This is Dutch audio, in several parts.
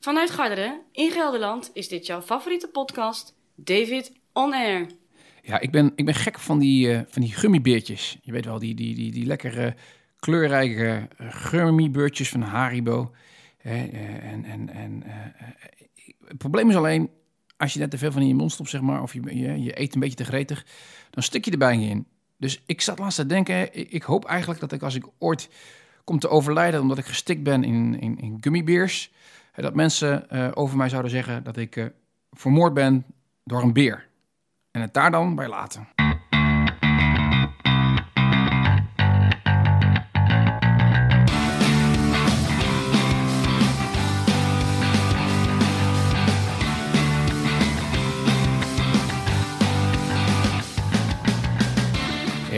Vanuit Garderen in Gelderland is dit jouw favoriete podcast, David On Air. Ja, ik ben, ik ben gek van die, uh, van die gummibeertjes. Je weet wel, die, die, die, die lekkere kleurrijke uh, gummibeertjes van Haribo. en, en, en, het probleem is alleen, als je net te veel van in je mond stopt, zeg maar, of je, je, je eet een beetje te gretig, dan stik je erbij in. Dus ik zat laatst te denken, ik hoop eigenlijk dat ik als ik ooit kom te overlijden omdat ik gestikt ben in, in, in gummibeers, dat mensen uh, over mij zouden zeggen dat ik uh, vermoord ben door een beer. En het daar dan bij laten.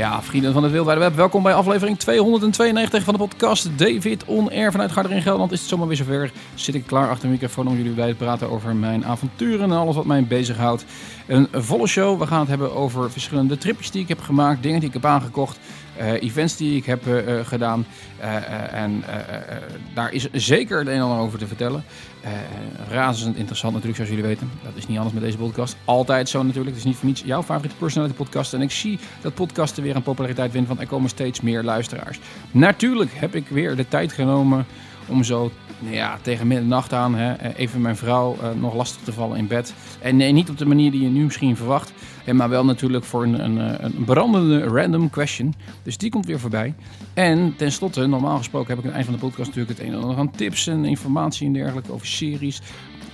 Ja, vrienden van het Wereldwijde Web, welkom bij aflevering 292 van de podcast David On Air vanuit Garderen in Gelderland. Is het zomaar weer zover? Zit ik klaar achter de microfoon om jullie bij te praten over mijn avonturen en alles wat mij bezighoudt. Een volle show. We gaan het hebben over verschillende tripjes die ik heb gemaakt, dingen die ik heb aangekocht, uh, events die ik heb uh, gedaan. Uh, en daar is zeker het een en ander over te vertellen. Razend interessant natuurlijk, zoals jullie weten. Dat is niet anders met deze podcast. Altijd zo natuurlijk. Het is niet voor niets jouw favoriete personality podcast. En ik zie dat podcasten weer een populariteit winnen, want er komen steeds meer luisteraars. Natuurlijk heb ik weer de tijd genomen om zo nou ja, tegen middernacht aan hè, even mijn vrouw uh, nog lastig te vallen in bed. En nee, niet op de manier die je nu misschien verwacht, maar wel natuurlijk voor een, een, een brandende random question. Dus die komt weer voorbij. En tenslotte, normaal gesproken heb ik aan het eind van de podcast natuurlijk het een en ander aan tips en informatie en dergelijke over series.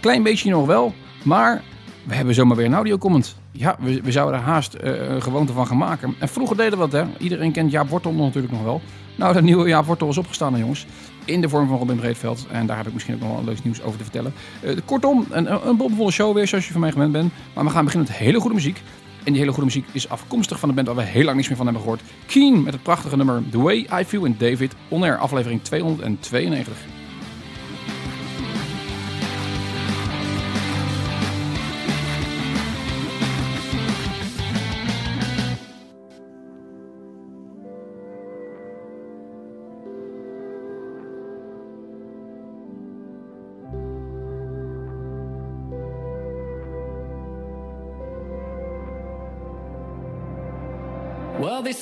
Klein beetje nog wel, maar we hebben zomaar weer een audio comment. Ja, we, we zouden er haast uh, een gewoonte van gaan maken. En vroeger deden we wat, hè. Iedereen kent Jaap Wortel natuurlijk nog wel. Nou, de nieuwe Jaap Wortel is opgestaan, jongens in de vorm van Robin Breedveld. En daar heb ik misschien ook nog wel leuk nieuws over te vertellen. Uh, kortom, een, een bomvolle show weer, zoals je van mij gewend bent. Maar we gaan beginnen met hele goede muziek. En die hele goede muziek is afkomstig van de band waar we heel lang niks meer van hebben gehoord. Keen met het prachtige nummer The Way I Feel in David On Air, aflevering 292.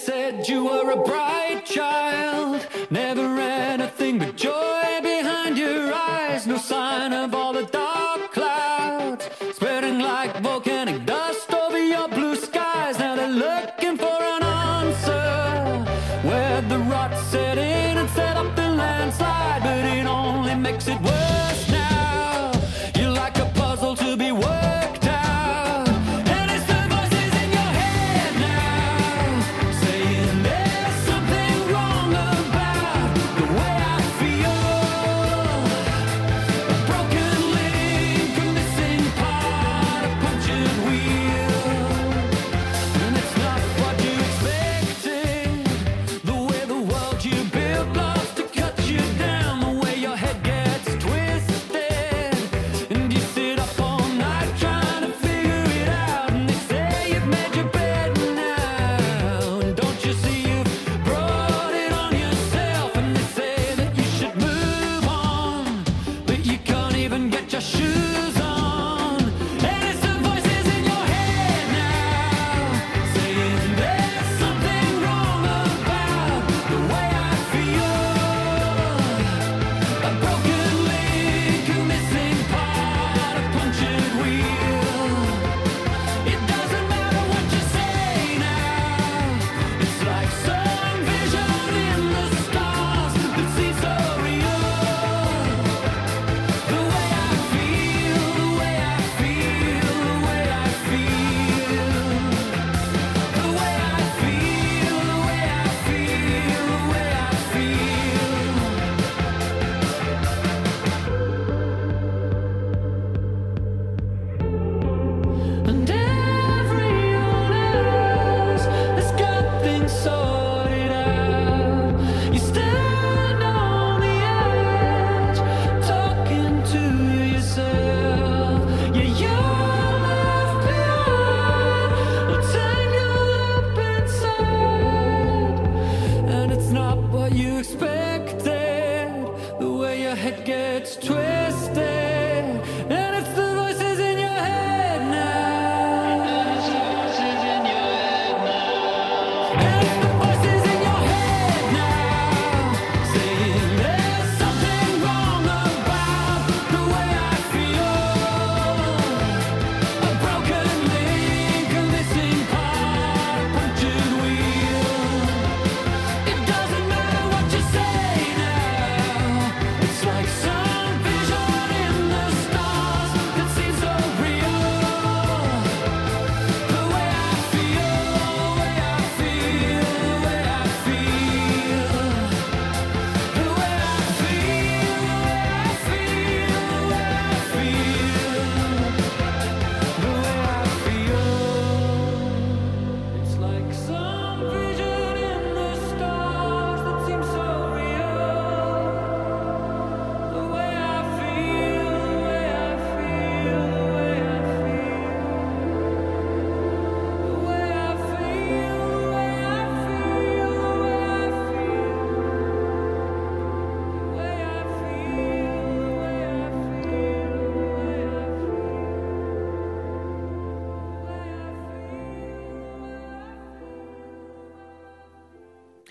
Said you were a bright child, never anything but joy behind your eyes. No sign of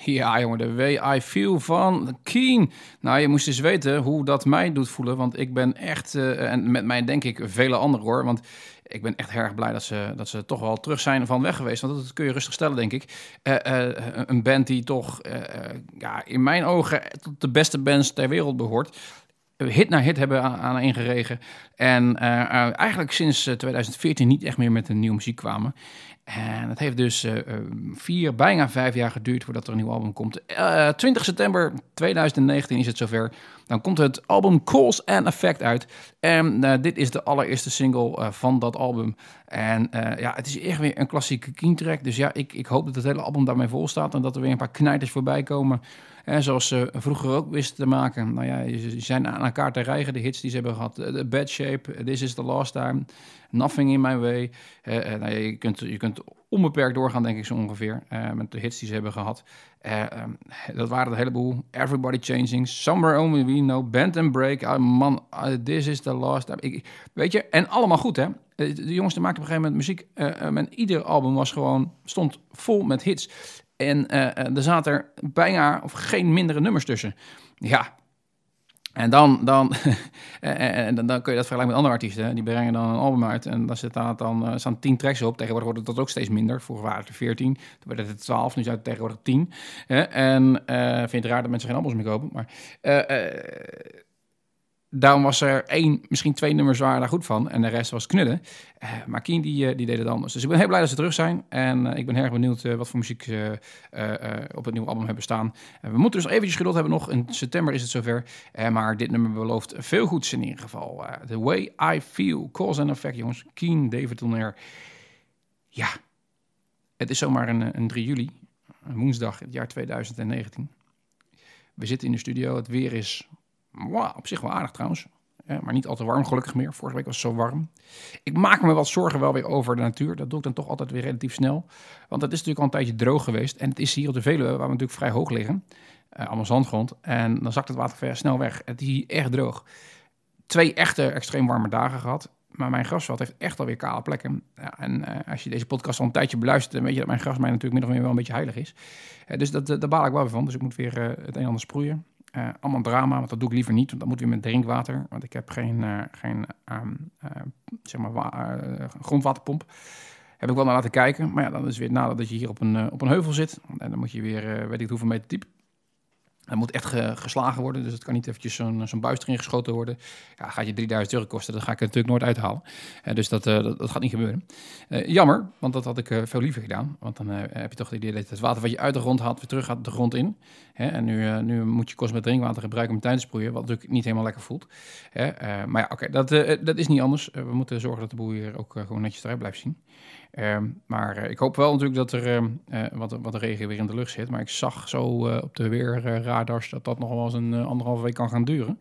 Ja, jongen, de Way I Feel van Keen. Nou, je moest eens weten hoe dat mij doet voelen. Want ik ben echt, eh, en met mij denk ik vele anderen hoor. Want ik ben echt erg blij dat ze, dat ze toch wel terug zijn van weg geweest. Want dat kun je rustig stellen, denk ik. Eh, eh, een band die toch, ja, in mijn ogen, tot de beste bands ter wereld behoort hit na hit hebben aan, aan ingeregen. En eigenlijk sinds 2014 niet echt meer met een nieuwe muziek kwamen. En het heeft dus vier, bijna vijf jaar geduurd voordat er een nieuw album komt. Uh, eh, 20 september 2019 is het zover. Dan komt het album Calls and Effect uit. En dit is de allereerste single van dat album. En ja, het is echt weer een klassieke keentrack. Dus ja, ik, ik hoop dat het hele album daarmee vol staat. En dat er weer een paar knijters voorbij komen. En zoals ze vroeger ook wisten te maken. Nou ja, ze zijn aan elkaar te rijgen, de hits die ze hebben gehad. The Bad Shape, This is the Last Time, Nothing in My Way. Uh, nou ja, je, kunt, je kunt onbeperkt doorgaan, denk ik zo ongeveer, uh, met de hits die ze hebben gehad. Uh, um, dat waren een heleboel. Everybody Changing, Somewhere Only We Know, Bend and Break. Oh man, This is the Last Time. Weet je, en allemaal goed hè. De jongens die maakten op een gegeven moment muziek. en ieder album was gewoon, stond vol met hits. En er zaten er bijna of geen mindere nummers tussen. Ja, en dan, dan, en dan, dan kun je dat vergelijken met andere artiesten. Die brengen dan een album uit en daar staat dan, staan tien tracks op. Tegenwoordig wordt dat ook steeds minder. Vroeger waren het er veertien, toen werd het twaalf, nu zijn het tegenwoordig tien. en vind je het raar dat mensen geen albums meer kopen. Maar daarom was er één, misschien twee nummers waren daar goed van. En de rest was knudden. Uh, maar Keen die, uh, die deed het anders. Dus ik ben heel blij dat ze terug zijn. En uh, ik ben erg benieuwd wat voor muziek ze op het nieuwe album hebben staan. we moeten dus eventjes geduld hebben nog. In september is het zover. maar dit nummer belooft veel goeds in ieder geval. The Way I Feel. Cause and Effect, jongens. Keen, David Tonner. Ja, het is zomaar een, een 3 juli. Een woensdag, het jaar 2019. We zitten in de studio. Het weer is Wow, op zich wel aardig trouwens. maar niet al te warm, gelukkig meer. Vorige week was het zo warm. Ik maak me wat zorgen wel weer over de natuur. Dat doe ik dan toch altijd weer relatief snel. Want het is natuurlijk al een tijdje droog geweest. En het is hier op de Veluwe, waar we natuurlijk vrij hoog liggen. Uh, allemaal zandgrond. En dan zakt het water snel weg. Het is hier echt droog. Twee echte extreem warme dagen gehad. Maar mijn grasveld heeft echt alweer kale plekken. Ja, en uh, als je deze podcast al een tijdje beluistert, dan weet je dat mijn grasmijn natuurlijk min of meer wel een beetje heilig is. Uh, dus dat, daar baal ik wel weer van. Dus ik moet weer het een en ander sproeien. Uh, allemaal drama, want dat doe ik liever niet. Want dan moet weer met drinkwater. Want ik heb geen, uh, geen um, uh, zeg maar grondwaterpomp. Heb ik wel naar laten kijken. Maar ja, dan is weer nadat dat je hier op een, op een heuvel zit. En dan moet je weer, weet ik hoeveel meter diep. Dat moet echt geslagen worden, dus het kan niet eventjes zo'n zo'n buis erin geschoten worden. Ja, gaat je 3000 euro kosten, dat ga ik natuurlijk nooit uithalen. Uh, dus dat, uh, dat, dat, gaat niet gebeuren. Uh, jammer, want dat had ik veel liever gedaan. Want dan heb je toch het idee dat het water wat je uit de grond haalt, weer terug gaat de grond in. Hè? En nu, nu moet je kost met drinkwater gebruiken om tuin te sproeien, wat natuurlijk niet helemaal lekker voelt. Hè? maar ja, oké, dat, dat is niet anders. we moeten zorgen dat de boer hier ook gewoon netjes eruit blijft zien. Ehm, maar ik hoop wel natuurlijk dat er wat, wat de regen weer in de lucht zit. Maar ik zag zo op de weerradars dat dat nog wel eens een anderhalve week kan gaan duren.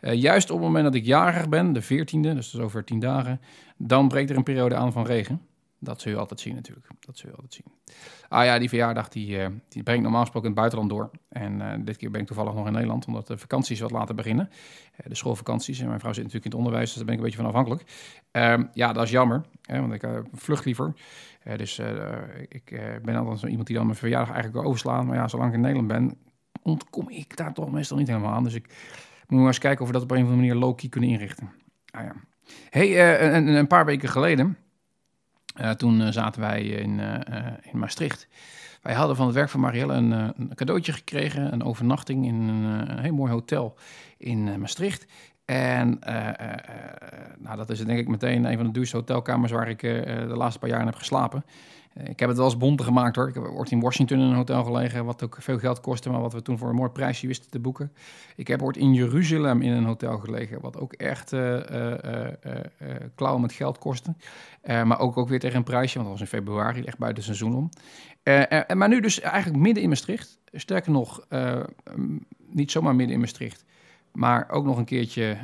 juist op het moment dat ik jarig ben, de 14e, dus is over 10 dagen, dan breekt er een periode aan van regen. Dat zul je altijd zien natuurlijk. Dat zul je altijd zien. Ah ja, die verjaardag die, uh, die breng ik normaal gesproken in het buitenland door. En uh, dit keer ben ik toevallig nog in Nederland, omdat de vakanties wat later beginnen. Uh, de schoolvakanties. En mijn vrouw zit natuurlijk in het onderwijs, dus daar ben ik een beetje van afhankelijk. Ehm, ja, dat is jammer, hè, want ik vlucht liever. dus ik ben altijd zo iemand die dan mijn verjaardag eigenlijk wil overslaan. Maar ja, zolang ik in Nederland ben, ontkom ik daar toch meestal niet helemaal aan. Dus ik moet maar eens kijken of we dat op een of andere manier low-key kunnen inrichten. Ah ja. Hey, een, een paar weken geleden uh, toen uh, zaten wij in, uh, in Maastricht. Wij hadden van het werk van Marielle een, een cadeautje gekregen, een overnachting in een, een heel mooi hotel in Maastricht. En nou, dat is denk ik meteen een van de duurste hotelkamers waar ik de laatste paar jaar heb geslapen. Ik heb het wel eens bonter gemaakt hoor. Ik heb ooit in Washington in een hotel gelegen, wat ook veel geld kostte, maar wat we toen voor een mooi prijsje wisten te boeken. Ik heb ooit in Jeruzalem in een hotel gelegen, wat ook echt uh, uh, uh, klauw met geld kostte. maar ook, ook weer tegen een prijsje, want dat was in februari, echt buiten seizoen om. maar nu dus eigenlijk midden in Maastricht. Sterker nog, niet zomaar midden in Maastricht, maar ook nog een keertje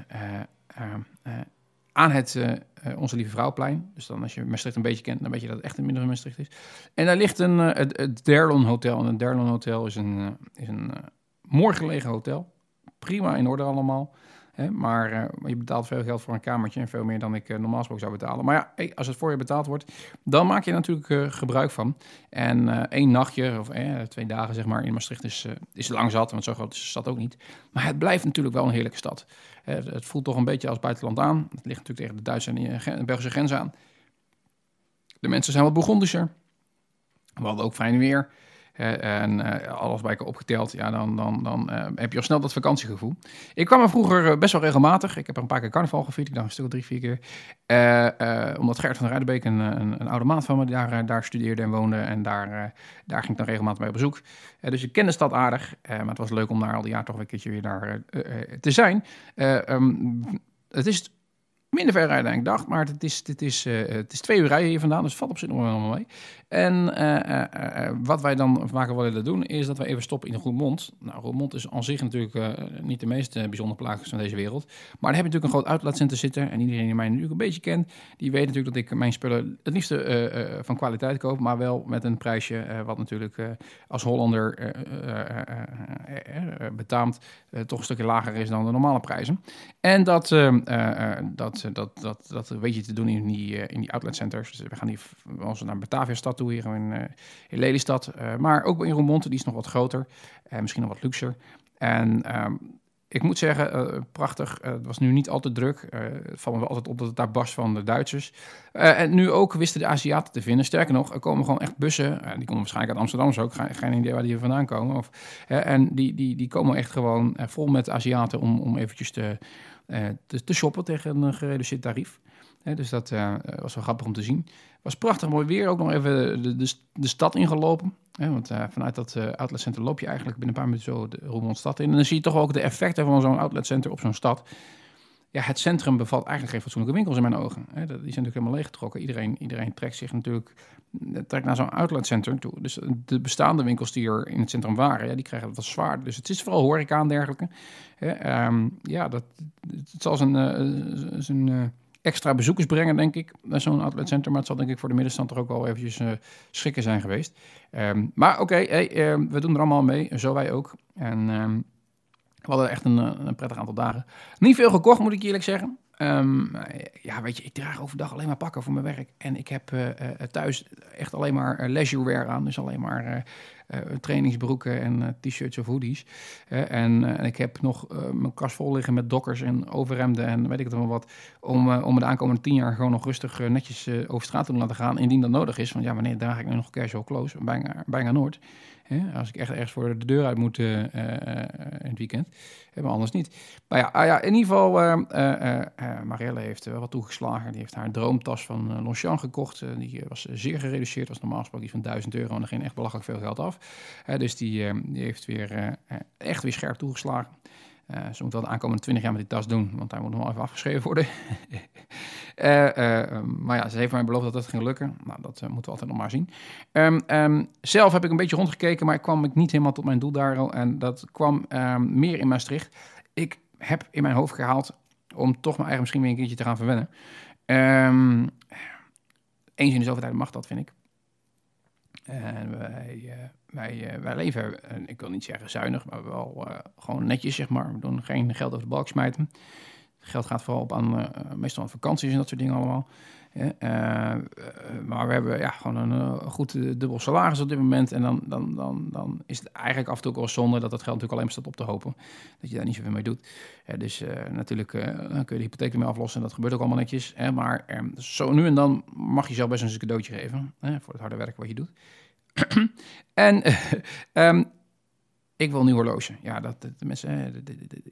aan het uh, Onze Lieve Vrouwplein. Dus dan als je Maastricht een beetje kent, dan weet je dat het echt een minder Maastricht is. En daar ligt een, uh, het, het Derlon Hotel. En het Derlon Hotel is een, is een mooi gelegen hotel. Prima in orde allemaal. Maar eh, je betaalt veel geld voor een kamertje en veel meer dan ik eh, normaal gesproken zou betalen. Maar ja, als het voor je betaald wordt, dan maak je natuurlijk eh, gebruik van. En één nachtje of twee dagen zeg maar in Maastricht is, is lang zat, want zo groot is de stad ook niet. Maar het blijft natuurlijk wel een heerlijke stad. Het- voelt toch een beetje als buitenland aan. Het ligt natuurlijk tegen de Duitse en Belgische grens aan. De mensen zijn wat Bourgondischer. We hadden ook fijn weer. En eh, alles bij elkaar opgeteld, ja, dan, dan, dan eh, heb je al snel dat vakantiegevoel. Ik kwam er vroeger eh, best wel regelmatig. Ik heb er een paar keer carnaval gevierd. Ik dacht een stuk of drie, vier keer. Omdat Gert van Rijdenbeek, een, een, een oude maat van me, daar, daar studeerde en woonde. En daar, daar ging ik dan regelmatig mee op bezoek. Dus ik ken de stad aardig. maar het was leuk om daar al die jaar toch een keertje weer daar te zijn. Eh, ehm, het is minder ver rijden dan ik dacht, maar het is, is, eh, het is twee uur rijden hier vandaan, dus valt op zich nog wel mee. En eh, eh, eh, wat wij dan vaker willen doen, is dat we even stoppen in Roermond. Nou, Roermond is aan zich natuurlijk eh, niet de meest eh, bijzondere plaats van deze wereld. Maar daar heb je natuurlijk een groot outletcentrum zitten. En iedereen die mij natuurlijk een beetje kent, die weet natuurlijk dat ik mijn spullen het liefste eh, eh, van kwaliteit koop, maar wel met een prijsje eh, wat natuurlijk eh, als Hollander eh, eh, eh, eh, eh, betaamt eh, toch een stukje lager is dan de normale prijzen. En dat, eh, eh, eh, dat, eh, dat, dat, dat weet je te doen in die, eh, in die outletcenters. Dus we gaan die als naar Batavia-stad toe, hier in, eh, in Lelystad. Maar ook in Roermond, die is nog wat groter. en misschien nog wat luxer. En ehm, ik moet zeggen, eh, prachtig. Eh, het was nu niet al te druk. Eh, het valt me wel altijd op dat het daar barst van de Duitsers. En nu ook wisten de Aziaten te vinden. Sterker nog, er komen gewoon echt bussen. die komen waarschijnlijk uit Amsterdam zo ook. Geen, geen idee waar die vandaan komen. Of, en die, die, die komen echt gewoon vol met Aziaten om, om eventjes te, te, te shoppen tegen een gereduceerd tarief. Dus dat eh, was wel grappig om te zien. was prachtig mooi weer. Ook nog even de, de, stad ingelopen. Hè, want eh, vanuit dat eh, outletcenter loop je eigenlijk binnen een paar minuten zo de Roermondstad in. En dan zie je toch ook de effecten van zo'n outletcenter op zo'n stad. Ja, het centrum bevat eigenlijk geen fatsoenlijke winkels in mijn ogen. Die zijn natuurlijk helemaal leeggetrokken. Iedereen, iedereen trekt zich natuurlijk trekt naar zo'n outletcenter toe. Dus de bestaande winkels die er in het centrum waren, ja, die krijgen het wat zwaarder. Dus het is vooral horeca en dergelijke. Ehm, ja, dat, het zal zijn, zijn extra bezoekers brengen, denk ik, naar zo'n outletcenter. Maar het zal denk ik voor de middenstand er ook wel eventjes schrikken zijn geweest. Ehm, maar oké, ehm, we doen er allemaal mee. Zo wij ook. En ehm, we hadden echt een, eh, een prettig aantal dagen. Niet veel gekocht, moet ik eerlijk zeggen. Ja, weet je, ik draag overdag alleen maar pakken voor mijn werk. En ik heb eh, thuis echt alleen maar leisurewear aan. Dus alleen maar trainingsbroeken en eh, t-shirts of hoodies. Eh, en eh, ik heb nog eh, mijn kast vol liggen met dokkers en overhemden en weet ik het allemaal wat. Om, eh, om de aankomende tien jaar gewoon nog rustig eh, netjes eh, over straat te laten gaan. Indien dat nodig is. Want ja, wanneer draag ik nu nog casual clothes? Bijna, bijna nooit. Hè? Als ik echt ergens voor de deur uit moet eh, eh, eh, in het weekend. Maar anders niet. Maar ja, ah ja in ieder geval, eh, eh, eh, Marielle heeft wel wat toegeslagen. Die heeft haar droomtas van Longchamp gekocht. Die was zeer gereduceerd. was normaal gesproken iets van 1000 euro. En er ging echt belachelijk veel geld af. dus die, die heeft weer echt weer scherp toegeslagen. Ze moet wel de aankomende 20 jaar met die tas doen, want hij moet nog wel even afgeschreven worden. uh, uh, maar ja, ze heeft mij beloofd dat dat ging lukken. Nou, dat moeten we altijd nog maar zien. Um, um, zelf heb ik een beetje rondgekeken, maar ik kwam ik niet helemaal tot mijn doel daar. En dat kwam meer in Maastricht. Ik heb in mijn hoofd gehaald om toch mijn eigen misschien weer een keertje te gaan verwennen. eens in de zoveel tijd mag dat, vind ik. En wij, wij, wij leven, ik wil niet zeggen zuinig, maar wel gewoon netjes, zeg maar. We doen geen geld over de balk smijten. Geld gaat vooral op aan, meestal aan vakanties en dat soort dingen allemaal. maar we hebben ja, gewoon een goed dubbel salaris op dit moment. En dan, dan, dan, dan is het eigenlijk af en toe ook wel zonde dat dat geld natuurlijk alleen maar staat op te hopen. Dat je daar niet zoveel mee doet. dus natuurlijk kun je de hypotheek ermee aflossen. En dat gebeurt ook allemaal netjes. maar ehm, zo nu en dan mag je zelf best eens een cadeautje geven. voor het harde werk wat je doet. en um, ik wil een nieuw horloge. Ja, dat de, mensen, de, de, de,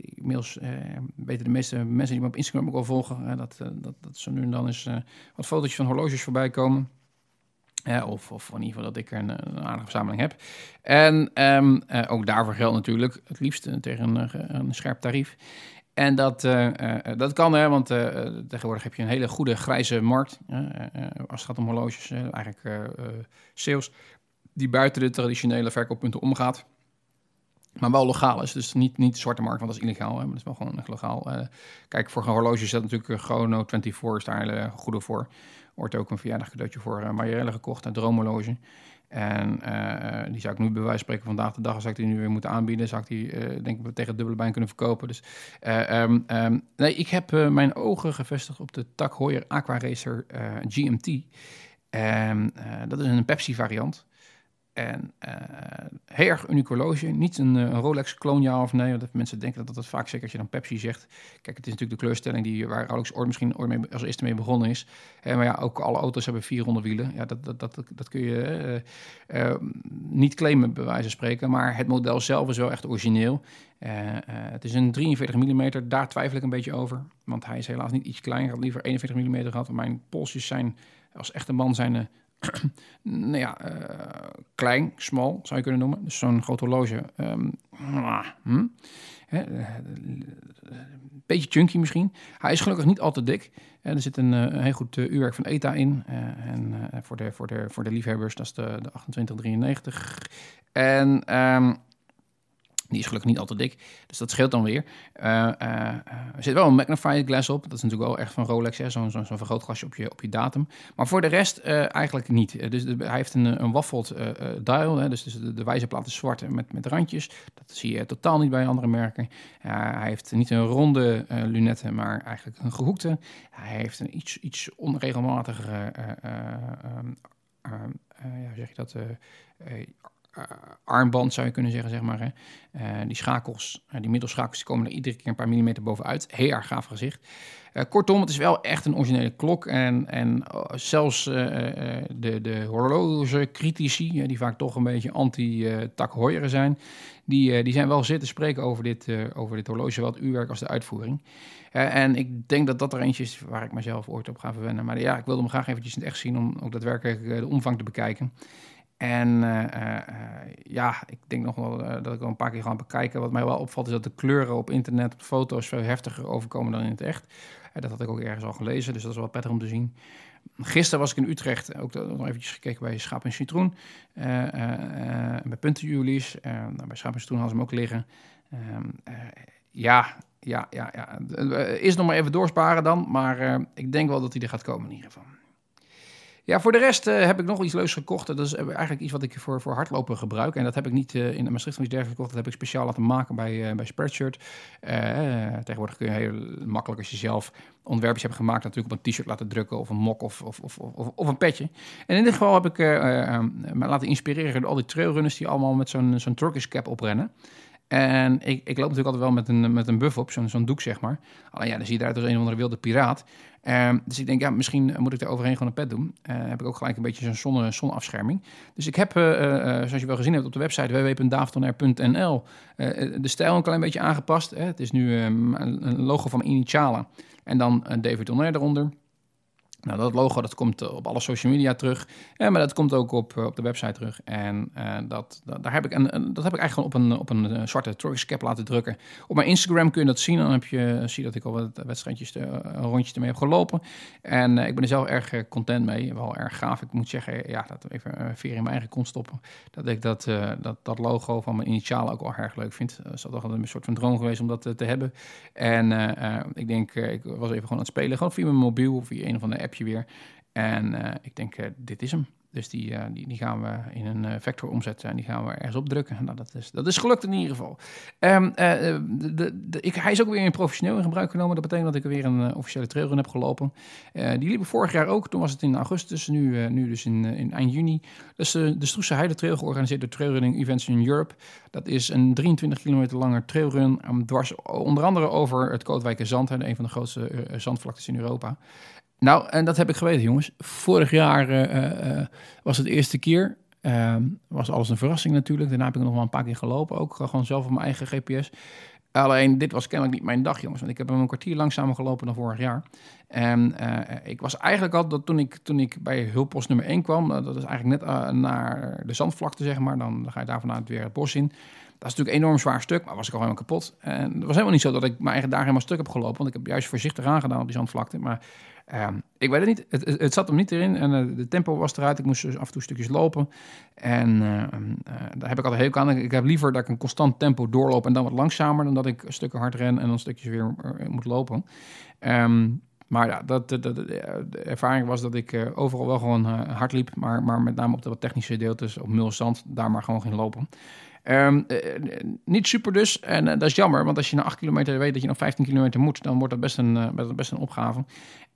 weten de meeste mensen die me op Instagram ook wel volgen, uh, dat, uh, dat, dat zo nu en dan eens wat fotootjes van horloges voorbij komen. of, of in ieder geval dat ik er een, aardige verzameling heb. En um, ook daarvoor geldt natuurlijk het liefst tegen een, een scherp tarief. En dat, dat kan, hè, want tegenwoordig heb je een hele goede grijze markt. als het gaat om horloges, eigenlijk sales, die buiten de traditionele verkooppunten omgaat. Maar wel legaal is, dus niet, niet zwarte markt, want dat is illegaal. Hè, maar dat is wel gewoon echt legaal. Eh, kijk, voor een horloge dat natuurlijk Chrono 24 is daar een hele goede voor. Wordt ook een verjaardag cadeautje voor uh, gekocht, een droomhorloge. En uh, die zou ik nu bij wijze spreken vandaag de dag, als ik die nu weer moeten aanbieden, zou ik die denk ik tegen het dubbele bijn kunnen verkopen. Dus um, um, nee, ik heb mijn ogen gevestigd op de Tak Heuer Aqua Racer GMT. Dat is een Pepsi variant. En uh, heel erg uniek. Niet een, een Rolex kloon ja of nee. Want mensen denken dat dat vaak zeker als je dan Pepsi zegt. Kijk, het is natuurlijk de kleurstelling die, waar Rolex ooit misschien ooit mee, als eerste mee begonnen is. Uh, maar ja, ook alle auto's hebben vier ronde wielen. Ja, dat, dat, dat, dat kun je niet claimen bij wijze van spreken. Maar het model zelf is wel echt origineel. het is een 43 mm. Daar twijfel ik een beetje over. Want hij is helaas niet iets kleiner. Ik had liever 41 mm gehad. Mijn polsjes zijn als echte man zijn nou ja, uh, klein, smal zou je kunnen noemen. Dus zo'n groot horloge. Um, beetje chunky misschien. Hij is gelukkig niet al te dik. er zit een, een heel goed uurwerk van ETA in. En voor, de, voor, de, voor de liefhebbers, dat is de, de 2893. En um, die is gelukkig niet al te dik, dus dat scheelt dan weer. Uh, uh, er zit wel een magnified glass op. Dat is natuurlijk wel echt van Rolex, zo'n zo, vergrootglasje op je, op je datum. Maar voor de rest eigenlijk niet. Dus hij heeft een, een waffeld dial, hè, dus, dus de, de wijzerplaat is zwart met, met randjes. Dat zie je totaal niet bij andere merken. hij heeft niet een ronde lunette, maar eigenlijk een gehoekte. Hij heeft een iets, iets onregelmatigere, ja, zeg je dat armband, zou je kunnen zeggen, zeg maar. Hè. Uh, die schakels, uh, die middelschakels, die komen er iedere keer een paar millimeter bovenuit. Heel erg gaaf gezicht. kortom, het is wel echt een originele klok. En, en zelfs de, de horloge-critici, die vaak toch een beetje anti-tak zijn... Die, die zijn wel zitten spreken over dit, over dit horloge, zowel het uurwerk als de uitvoering. en ik denk dat dat er eentje is waar ik mezelf ooit op ga verwennen. Maar ja, ik wilde hem graag eventjes in het echt zien om ook daadwerkelijk de omvang te bekijken. En uh, ja, ik denk nog wel uh, dat ik wel een paar keer ga bekijken. Wat mij wel opvalt is dat de kleuren op internet, op foto's, veel heftiger overkomen dan in het echt. dat had ik ook ergens al gelezen, dus dat is wel prettig om te zien. Gisteren was ik in Utrecht, ook nog eventjes gekeken bij Schaap en Citroen. bij puntenjulies. Nou, bij Schaap en Citroen hadden ze hem ook liggen. Ehm, ja, ja, ja, ja. is nog maar even doorsparen dan, maar ik denk wel dat hij er gaat komen in ieder geval. Ja, voor de rest uh, heb ik nog iets leuks gekocht. Dat is eigenlijk iets wat ik voor, voor hardlopen gebruik. En dat heb ik niet uh, in Maastricht of iets dergelijks gekocht. Dat heb ik speciaal laten maken bij, uh, bij Spreadshirt. tegenwoordig kun je heel makkelijk als je zelf ontwerpjes hebt gemaakt... natuurlijk op een t-shirt laten drukken of een mok of, of, of, of, een petje. En in dit geval heb ik me laten inspireren door al die trailrunners... die allemaal met zo'n zo'n Turkish cap oprennen. En ik, ik loop natuurlijk altijd wel met een, met een buff op, zo'n zo'n doek zeg maar. Alleen ja, dan zie je eruit als een of andere wilde piraat. Um, dus ik denk, ja, misschien moet ik er overheen gewoon een pet doen. Uh, heb ik ook gelijk een beetje zo'n zonne, zonneafscherming. Dus ik heb, uh, uh, zoals je wel gezien hebt op de website www.davitonair.nl, de stijl een klein beetje aangepast. Hè. Het is nu um, een logo van Initiala en dan David Onair eronder. Nou, dat logo dat komt eh, op alle social media terug. Ja, maar dat komt ook op, eh, op de website terug. En dat, daar heb ik een, dat heb ik eigenlijk op een, op een zwarte cap laten drukken. Op mijn Instagram kun je dat zien. Dan heb je, zie dat ik al wat wedstrijdjes, een rondje ermee heb gelopen. En ik ben er zelf erg content mee. Wel erg gaaf. Ik moet zeggen, ja, dat even een veer in mijn eigen kont stoppen. Dat ik dat, dat, dat logo van mijn initialen ook wel erg leuk vind. Dat is toch een soort van droom geweest om dat te hebben. En ik denk, ik was even gewoon aan het spelen. Gewoon via mijn mobiel of via een van de weer. En uh, ik denk, uh, dit is hem. Dus die, uh, die, die, gaan we in een vector omzetten en die gaan we ergens opdrukken. Nou, dat is, dat is gelukt in ieder geval. Um, de, de, ik, hij is ook weer in professioneel in gebruik genomen. Dat betekent dat ik weer een officiële trailrun heb gelopen. die liepen vorig jaar ook. Toen was het in augustus, nu, nu dus in, in eind juni. Dus de Stroese Heide Trail georganiseerd door Trailrunning Events in Europe. Dat is een 23 kilometer lange trailrun. Um, dwars onder andere over het Kootwijker Zand. een van de grootste zandvlaktes in Europa. Nou, en dat heb ik geweten, jongens. Vorig jaar uh, uh, was het eerste keer. Uh, was alles een verrassing natuurlijk. Daarna heb ik nog wel een paar keer gelopen. Ook gewoon zelf op mijn eigen GPS. Alleen, dit was kennelijk niet mijn dag, jongens. Want ik heb hem een kwartier langzamer gelopen dan vorig jaar. En ik was eigenlijk al, dat toen ik, toen ik bij hulppost nummer 1 kwam... dat is eigenlijk net naar de zandvlakte, zeg maar. Dan, ga je daar vanuit weer het bos in. Dat is natuurlijk een enorm zwaar stuk, maar was ik al helemaal kapot. En het was helemaal niet zo dat ik mijn eigen daar helemaal stuk heb gelopen. Want ik heb juist voorzichtig aangedaan op die zandvlakte. Maar Ehm, ik weet het niet. Het, het, zat hem niet erin. En eh, de tempo was eruit. Ik moest dus af en toe stukjes lopen. En eh, daar heb ik altijd heel aan. Ik heb liever dat ik een constant tempo doorloop en dan wat langzamer... dan dat ik stukken hard ren en dan stukjes weer moet lopen. Ehm, maar ja, dat, de ervaring was dat ik overal wel gewoon hard liep. Maar, maar met name op de wat technische gedeeltes, op mul zand, daar maar gewoon ging lopen. Ehm, eh, eh, niet super dus. En eh, dat is jammer, want als je na 8 kilometer weet dat je nog 15 kilometer moet, dan wordt dat best een, best, een opgave.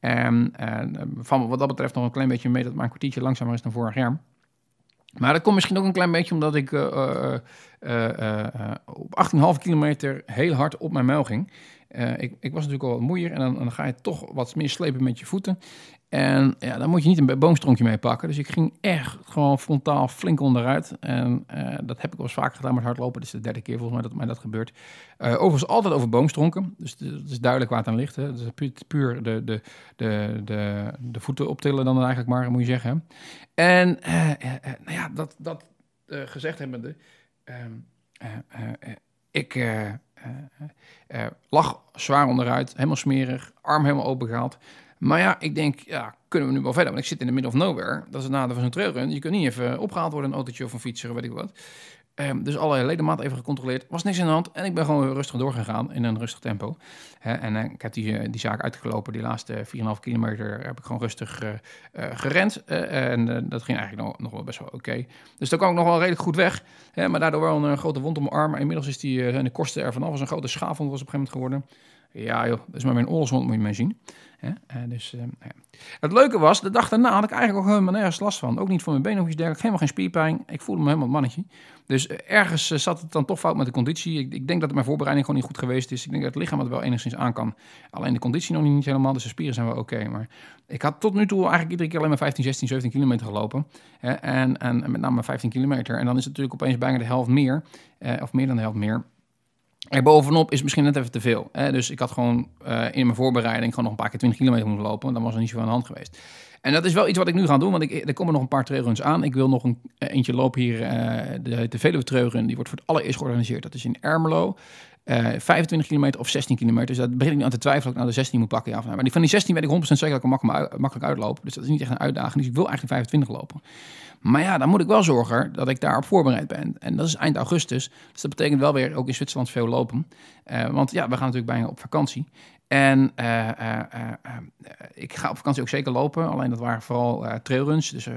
En eh, van wat dat betreft nog een klein beetje mee dat maar een kwartiertje langzamer is dan vorig jaar. Maar dat komt misschien ook een klein beetje omdat ik op 18,5 kilometer heel hard op mijn muil ging. Ik, ik was natuurlijk al wat moeier en dan, dan ga je toch wat meer slepen met je voeten. En ja, dan moet je niet een boomstronkje mee pakken. Dus ik ging echt gewoon frontaal flink onderuit. En eh, dat heb ik wel eens vaker gedaan met hardlopen. Dit is de derde keer volgens mij dat mij dat gebeurt. Eh, overigens altijd over boomstronken. Dus het is duidelijk waar het aan ligt. Hè. Dus puur, de, de, de, de, de voeten optillen dan eigenlijk maar, moet je zeggen. En eh, nou ja, dat, dat gezegd hebbende... ehm, eh, eh, eh, ik lag zwaar onderuit, helemaal smerig, arm helemaal opengehaald. Maar ja, ik denk, ja, kunnen we nu wel verder? Want ik zit in de middle of nowhere. Dat is het nadeel van zo'n trailrun. Je kunt niet even opgehaald worden, een autootje of een fietser, of weet ik wat. Ehm, dus alle ledematen even gecontroleerd. Was niks aan de hand. En ik ben gewoon rustig doorgegaan in een rustig tempo. En eh, ik heb die, eh, die zaak uitgelopen. Die laatste 4,5 kilometer heb ik gewoon rustig eh, eh, gerend. Eh, en eh, dat ging eigenlijk nog, nog wel best wel oké. Dus daar kwam ik nog wel redelijk goed weg. Maar daardoor wel een, eh, grote wond op mijn arm. Inmiddels is die, eh, zijn de kosten ervan af. was een grote schaafwond was op een gegeven moment geworden. Ja joh, dat is maar mijn oorlogswond, moet je maar zien. Eh, dus, eh, nou ja. Het leuke was, de dag daarna had ik eigenlijk ook helemaal nergens last van. Ook niet van mijn benen of iets dergelijks. Helemaal geen spierpijn. Ik voelde me helemaal een mannetje. Dus eh, ergens zat het dan toch fout met de conditie. Ik, ik denk dat mijn voorbereiding gewoon niet goed geweest is. Ik denk dat het lichaam het wel enigszins aan kan. Alleen de conditie nog niet helemaal. Dus de spieren zijn wel oké. Maar ik had tot nu toe eigenlijk iedere keer alleen maar 15, 16, 17 kilometer gelopen. En, en, en met name 15 kilometer. En dan is het natuurlijk opeens bijna de helft meer. of meer dan de helft meer. Bovenop is misschien net even te veel. Hè? Dus ik had gewoon eh, in mijn voorbereiding gewoon nog een paar keer 20 kilometer moeten lopen. Dan was er niet zo aan de hand geweest. En dat is wel iets wat ik nu ga doen, want ik, er komen nog een paar trailruns aan. Ik wil nog een, eh, eentje lopen hier, eh, de, Veluwe. Die wordt voor het allereerst georganiseerd. Dat is in Ermelo. Eh 25 kilometer of 16 kilometer. Dus daar begin ik nu aan te twijfelen of ik nou de 16 moet pakken. Ja. Maar die, van die 16 weet ik 100% zeker dat ik makkelijk, makkelijk uitloop. Dus dat is niet echt een uitdaging. Dus ik wil eigenlijk 25 lopen. Maar ja, dan moet ik wel zorgen dat ik daarop voorbereid ben. En dat is eind augustus. Dus dat betekent wel weer ook in Zwitserland veel lopen. Eh, want ja, we gaan natuurlijk bijna op vakantie. En eh, eh, eh, ik ga op vakantie ook zeker lopen. Alleen dat waren vooral trailruns. Dus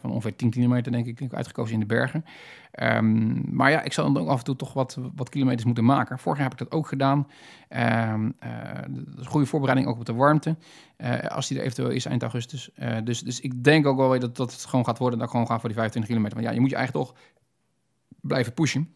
van ongeveer 10 kilometer denk ik. Uitgekozen in de bergen. Ehm, maar ja, ik zal dan ook af en toe toch wat, wat kilometers moeten maken. Vorig jaar heb ik dat ook gedaan. Ehm, eh, dat is goede voorbereiding ook op de warmte. als die er eventueel is eind augustus. Dus, dus ik denk ook wel weer dat, dat het gewoon gaat worden. Dat ik gewoon ga voor die 25 kilometer. Want ja, je moet je eigenlijk toch blijven pushen.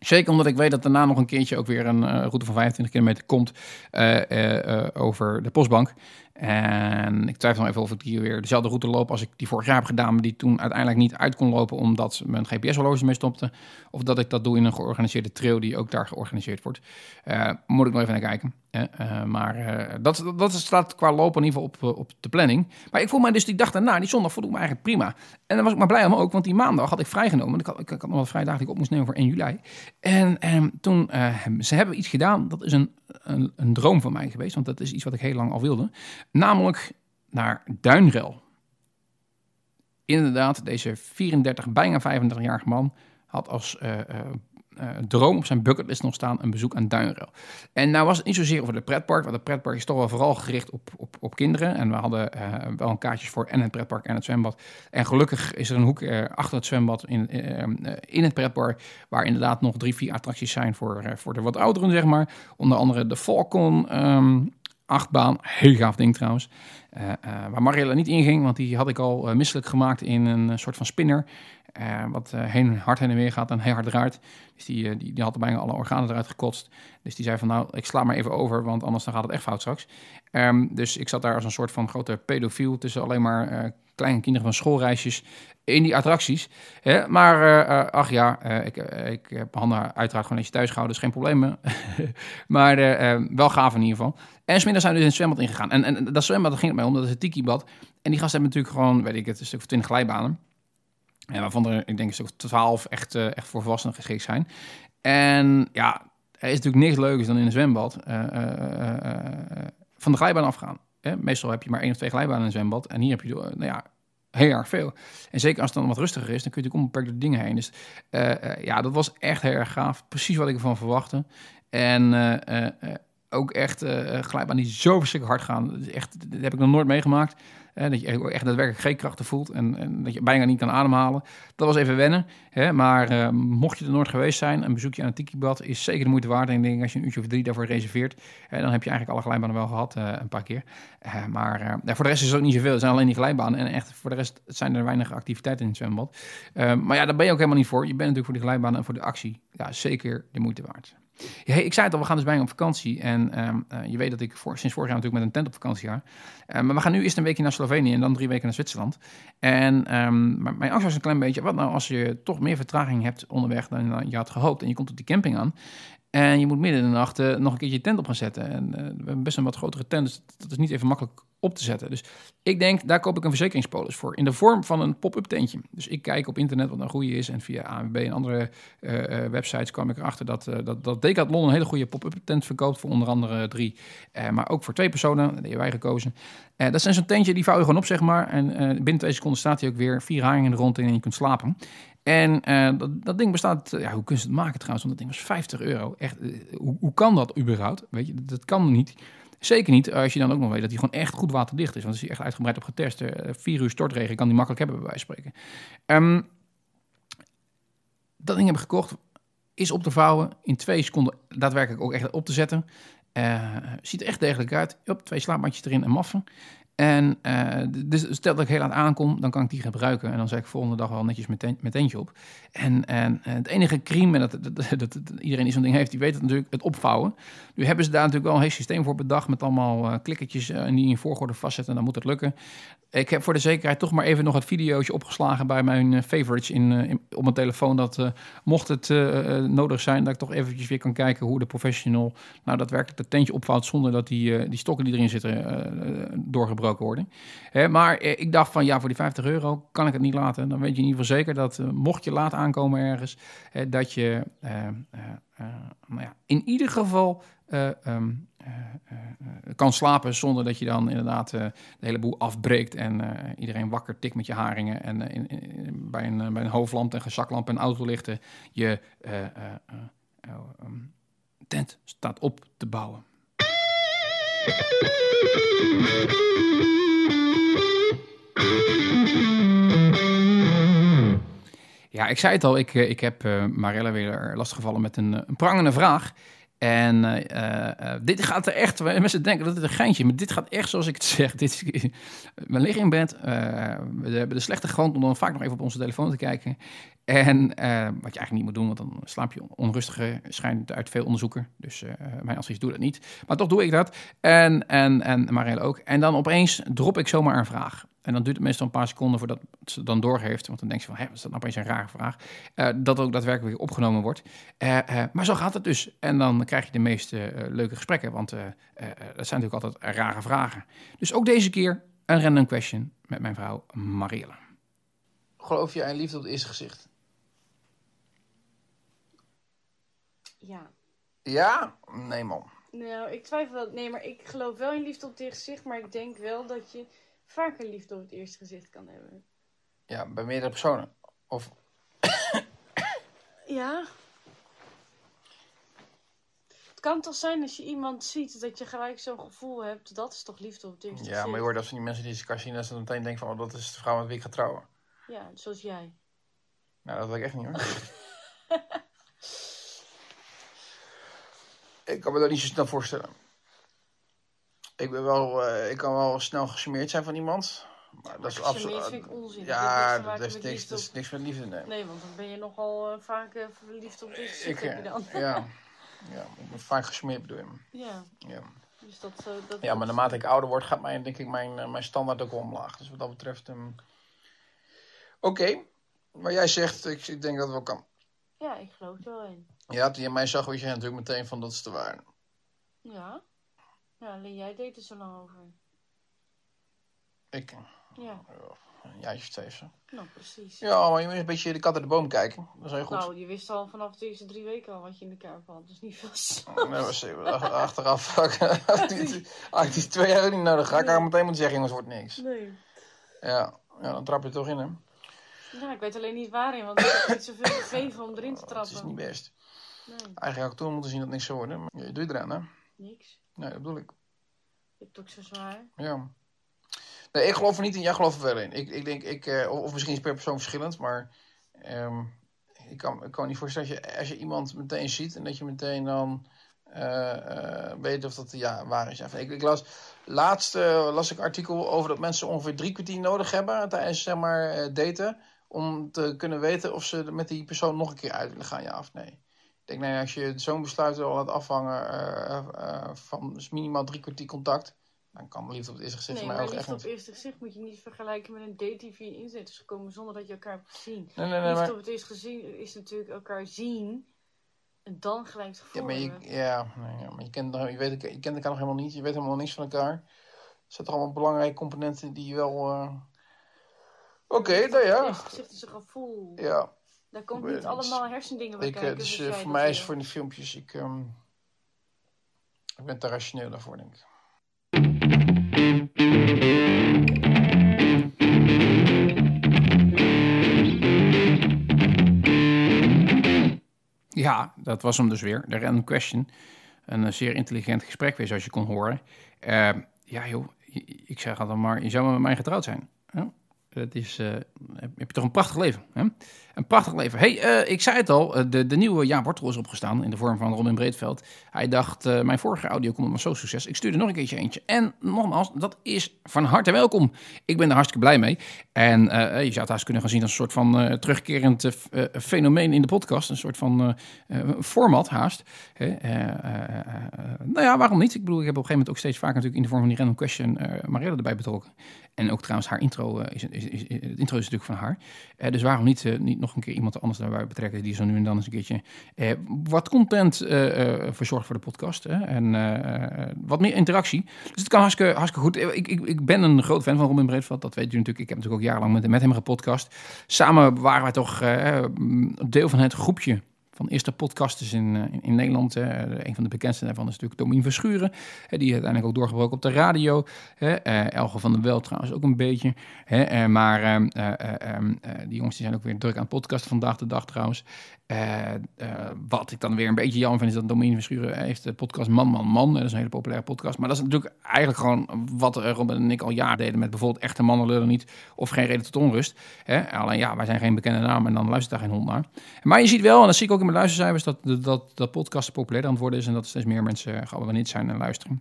Zeker omdat ik weet dat daarna nog een keertje ook weer een eh, route van 25 kilometer komt eh, eh, over de postbank. En ik twijfel nog even of ik hier weer dezelfde route loop als ik die vorig jaar heb gedaan, maar die toen uiteindelijk niet uit kon lopen omdat mijn GPS-horloge mee stopte. Of dat ik dat doe in een georganiseerde trail die ook daar georganiseerd wordt. Moet ik nog even naar kijken. Eh, maar eh, dat, dat staat qua lopen in ieder geval op, eh, op de planning. Maar ik voel mij dus die dag daarna, die zondag, voelde ik me eigenlijk prima. En dan was ik maar blij om ook, want die maandag had ik vrijgenomen. Ik had, ik, had nog wat vrijdagen die ik op moest nemen voor 1 juli. En, en toen, ze hebben iets gedaan, dat is een, een, een droom van mij geweest. Want dat is iets wat ik heel lang al wilde. Namelijk naar Duinrel. Inderdaad, deze 34, bijna 35-jarige man had als eh, droom op zijn bucketlist nog staan een bezoek aan Duinrel. En nou was het niet zozeer over de pretpark, want het pretpark is toch wel vooral gericht op, op, op kinderen. En we hadden eh, wel een kaartjes voor en het pretpark en het zwembad. En gelukkig is er een hoek eh, achter het zwembad in, in het pretpark, waar inderdaad nog drie, vier attracties zijn voor, voor de wat ouderen, zeg maar. Onder andere de Falcon ehm, achtbaan, heel gaaf ding trouwens. Eh, eh, waar Mariella niet in ging, want die had ik al eh, misselijk gemaakt in een soort van spinner. wat heen, hard heen en weer gaat en heel hard draait. Dus die, die, die had er bijna alle organen eruit gekotst. Dus die zei van nou, ik sla maar even over, want anders dan gaat het echt fout straks. Ehm, dus ik zat daar als een soort van grote pedofiel tussen alleen maar kleine kinderen van schoolreisjes in die attracties. Hè? Maar eh, eh, ach ja, eh, ik, ik heb handen uiteraard gewoon netjes thuis gehouden, dus geen probleem. maar wel gaaf in ieder geval. En smiddags zijn we dus in het zwembad ingegaan. En, en dat zwembad, daar ging het mij om, dat is het tiki-bad. En die gasten hebben natuurlijk gewoon, weet ik het, een stuk of twintig glijbanen. En waarvan er, ik denk, een stuk of twaalf echt, echt voor volwassenen geschikt zijn. En ja, er is natuurlijk niks leukers dan in een zwembad van de glijbaan afgaan. Hè? Meestal heb je maar één of twee glijbanen in een zwembad. En hier heb je eh, nou ja, heel erg veel. En zeker als het dan wat rustiger is, dan kun je natuurlijk onbeperkt door dingen heen. Dus eh, eh, ja, dat was echt heel erg gaaf. Precies wat ik ervan verwachtte. En ook echt eh glijbaan die zo verschrikkelijk hard gaan. Dat, is echt, dat heb ik nog nooit meegemaakt. Eh, dat je echt daadwerkelijk geen krachten voelt en, en dat je bijna niet kan ademhalen. Dat was even wennen. Hè? Maar eh, mocht je er nooit geweest zijn, een bezoekje aan het Tikibad is zeker de moeite waard. En ik denk als je een uurtje of drie daarvoor reserveert, eh, dan heb je eigenlijk alle glijbanen wel gehad eh, een paar keer. Eh, maar eh, voor de rest is het ook niet zoveel. Het zijn alleen die glijbanen. En echt voor de rest zijn er weinig activiteiten in het zwembad. Eh, maar ja, daar ben je ook helemaal niet voor. Je bent natuurlijk voor die glijbanen en voor de actie. Ja, zeker de moeite waard. Hey, ik zei het al, we gaan dus bijna op vakantie. En ehm, eh, je weet dat ik voor, sinds vorig jaar natuurlijk met een tent op vakantie ga. Eh, maar we gaan nu eerst een weekje naar Slovenië en dan drie weken naar Zwitserland. En ehm, maar mijn angst was een klein beetje, wat nou als je toch meer vertraging hebt onderweg dan je had gehoopt. En je komt op die camping aan. En je moet midden in de nacht eh, nog een keertje je tent op gaan zetten. En eh, we hebben best een wat grotere tent, dus dat is niet even makkelijk op te zetten. Dus ik denk, daar koop ik een verzekeringspolis voor. In de vorm van een pop-up tentje. Dus ik kijk op internet wat een goede is. En via ANWB en andere eh, websites kwam ik erachter dat, dat, dat Decathlon een hele goede pop-up tent verkoopt. Voor onder andere drie. Maar ook voor twee personen. Die hebben wij gekozen. Dat zijn zo'n tentje, die vouw je gewoon op, zeg maar. En binnen twee seconden staat hij ook weer. Vier haringen rond in en je kunt slapen. En eh, dat, dat ding bestaat, eh, ja, hoe kun je het maken trouwens? Want dat ding was 50 euro. Echt, eh, hoe, hoe kan dat überhaupt? Weet je, dat kan niet. Zeker niet als je dan ook nog weet dat hij gewoon echt goed waterdicht is. Want als hij echt uitgebreid op getest. eh, vier uur stortregen kan die makkelijk hebben, bij wijze van spreken. Ehm, dat ding heb ik gekocht. Is op te vouwen. In twee seconden daadwerkelijk ook echt op te zetten. Ziet er echt degelijk uit. Op twee slaapmatjes erin en maffen. En eh, dus stel dat ik heel laat aankom, dan kan ik die gebruiken. En dan zet ik volgende dag wel netjes mijn tentje op. En, en, het enige crime, en dat, dat, iedereen die zo'n ding heeft, die weet het natuurlijk, het opvouwen. Nu hebben ze daar natuurlijk wel een heel systeem voor bedacht met allemaal eh, klikkertjes eh, en die in volgorde vastzetten. En dan moet het lukken. Ik heb voor de zekerheid toch maar even nog het videootje opgeslagen bij mijn eh, favorites in, eh, op mijn telefoon. Dat eh, mocht het eh, eh, nodig zijn, dat ik toch eventjes weer kan kijken hoe de professional nou daadwerkelijk het tentje opvouwt zonder dat die, eh, die stokken die erin zitten eh, Hè, maar eh, ik dacht van ja, voor die 50 euro kan ik het niet laten. Dan weet je in ieder geval zeker dat eh, mocht je laat aankomen ergens, eh, dat je eh, nou ja, in ieder geval eh, ehm, eh, eh, eh, kan slapen zonder dat je dan inderdaad de hele boel afbreekt en iedereen wakker tikt met je haringen en in, bij, een, bij een hoofdlamp en gezaklamp en autolichten je eh, eh, eh, eh, ehm, tent staat op te bouwen. Ja, ik zei het al, ik, eh, ik heb eh Marella weer lastiggevallen met een, eh, een prangende vraag. En eh, eh, eh, dit gaat er echt, mensen denken dat het een geintje maar dit gaat echt zoals ik het zeg. Dit, we liggen in bed, eh, we hebben de slechte gewoonte om dan vaak nog even op onze telefoon te kijken. En eh, wat je eigenlijk niet moet doen, want dan slaap je onrustiger, schijnt uit veel onderzoeken. Dus eh, mijn advies, doe dat niet. Maar toch doe ik dat. En, en, en Marielle ook. En dan opeens drop ik zomaar een vraag. En dan duurt het meestal een paar seconden voordat ze dan doorgeeft. Want dan denk je van, hé, is dat nou opeens een rare vraag? Eh, dat ook daadwerkelijk weer opgenomen wordt. Maar zo gaat het dus. En dan krijg je de meest eh, leuke gesprekken. Want dat zijn natuurlijk altijd rare vragen. Dus ook deze keer een random question met mijn vrouw Marielle. Geloof je aan liefde op het eerste gezicht? Ja. Ja? Nee, man. Nou, ik twijfel. Nee, maar ik geloof wel in liefde op het eerste gezicht. Maar ik denk wel dat je vaker liefde op het eerste gezicht kan hebben. Ja, bij meerdere personen. Of, Ja. Het kan toch zijn als je iemand ziet dat je gelijk zo'n gevoel hebt. Dat is toch liefde op het eerste ja, gezicht? maar je hoort dat van die mensen die ze elkaar zien... dat ze dan meteen denken van, oh, dat is de vrouw met wie ik ga trouwen. Ja, zoals jij. Nou, dat weet ik echt niet, hoor. ik kan me dat niet zo snel voorstellen. Ik ben wel... eh, ik kan wel snel gecharmeerd zijn van iemand. Maar dat is absoluut... vind ik onzin. Ja, Dat heeft niks dat is liefde niks met liefde, nee. Nee, want dan ben je nogal eh, vaak eh, verliefd op het eerste gezicht. Ik, heb je eh, dan. ja, ja, ik ben vaak gesmeerd bedoel je. Ja, Ja. dus dat... dat ja, maar naarmate ik ouder word, gaat mijn, denk ik mijn, mijn standaard ook wel omlaag. Dus wat dat betreft... ehm, Oké, maar jij zegt, ik, ik denk dat het wel kan. Ja, ik geloof er wel in. Ja, je mij zag, je natuurlijk meteen van dat is de waar. Ja. Ja, alleen jij deed er zo lang over. Ik, Ja, een jaartje of twee zo. nou precies. Ja, maar je moet een beetje de kat uit de boom kijken. Dat is heel goed. Nou, je wist al vanaf de eerste drie weken al wat je in de kaart had. Dus niet veel. Nee, was even ach- achteraf. had ik die- twee jaar niet nodig. Ga ik haar meteen moeten zeggen, jongens, wordt niks. Nee. Ja, ja dan trap je toch in, hè? Ja, ik weet alleen niet waarin, want ik heb niet zoveel gegeven om erin te Het is trappen. niet best. Nee, ik toen moeten zien dat het niks zou worden. Maar je doet eraan, hè? niks. Nee, dat bedoel ik. Je hebt ook zo zwaar. Ja. Nee, ik geloof er niet in. Jij gelooft er wel in. Ik, ik denk, ik, eh, of, misschien is per persoon verschillend, maar ehm, ik, kan, ik kan niet voorstellen dat je, als je iemand meteen ziet en dat je meteen dan eh, eh, weet of dat ja, waar is. Ja, ik, ik las, laatst las ik artikel over dat mensen ongeveer drie kwartier nodig hebben tijdens zeg maar, daten. Om te kunnen weten of ze met die persoon nog een keer uit willen gaan, ja of nee. Ik denk, nou ja, als je zo'n besluit al laat afhangen eh, eh, van dus minimaal drie kwartier contact, dan kan liefde op het eerste gezicht Nee, maar ook echt liefde op niet. eerste gezicht moet je niet vergelijken met een date die via internet is gekomen zonder dat je elkaar hebt gezien. Nee, nee, nee, liefde maar, op het eerste gezicht is natuurlijk elkaar zien en dan gelijk het ja, gevoel maar, je, ja, ja, maar je, kent, je, weet, je kent elkaar nog helemaal niet, je weet helemaal niks van elkaar. Er zitten allemaal belangrijke componenten die je wel... eh, Oké, Liefde nou op het ja. eerste gezicht is een gevoel. Ja, Daar komt niet het allemaal hersendingen bij ik, eh, kijken. dus jij voor mij is voor de filmpjes, ik, ehm, ik ben te rationeel daarvoor, denk ik. Ja, dat was hem dus weer. De random question. Een eh, zeer intelligent gesprek weer, zoals je kon horen. Eh, ja, joh, ik zeg altijd maar, je zou met mij getrouwd zijn. Hè? Dat is, eh, heb, heb je toch een prachtig leven. Hè? Een prachtig leven. hey, eh, ik zei het al, eh, de, de nieuwe Jaap Wortel is opgestaan in de vorm van Robin Breedveld. Hij dacht, eh, mijn vorige audio komt maar zo succes. Ik stuurde nog een keertje eentje. En nogmaals, dat is van harte welkom. Ik ben er hartstikke blij mee. En je zou het haast kunnen gaan zien als een soort van terugkerend fenomeen in de podcast. Een soort van format haast. Nou ja, waarom niet? Ik bedoel, ik heb op een gegeven moment ook steeds vaker natuurlijk in de vorm van die random question Marielle erbij betrokken. En ook trouwens haar intro, is, is, is, is- het intro is natuurlijk van haar. Dus waarom niet, niet een keer iemand anders daarbij betrekken die zo nu en dan eens een keertje eh, wat content eh, eh, verzorgt voor de podcast. Hè? En eh, wat meer interactie. Dus het kan hartstikke, hartstikke goed. Ik, ik, ik ben een groot fan van Robin Breedveld, dat weet u natuurlijk. Ik heb natuurlijk ook jarenlang met, met hem gepodcast. Samen waren wij toch deel van het groepje van eerste podcasters in, eh, in, Nederland. hè. een van de bekendste daarvan is natuurlijk Domien Verschuren. die uiteindelijk ook doorgebroken op de radio. Eh, Elge van der Wel trouwens ook een beetje. Eh, maar ehm, eh, eh, ehm, eh, die jongens die zijn ook weer druk aan podcasten vandaag de dag trouwens. Eh, eh, wat ik dan weer een beetje jammer vind, is dat Domien Verschuren heeft de podcast Man, Man, Man. Dat is een hele populaire podcast. Maar dat is natuurlijk eigenlijk gewoon wat eh, Robin en ik al jaren deden met bijvoorbeeld echte mannen lullen niet. Of geen reden tot onrust. Alleen ja, wij zijn geen bekende naam en dan luistert daar geen hond naar. Maar je ziet wel, en dat zie ik ook mijn luistercijfers, dat, dat, dat podcast populairder aan het worden is. En dat steeds meer mensen geabonneerd zijn en luisteren.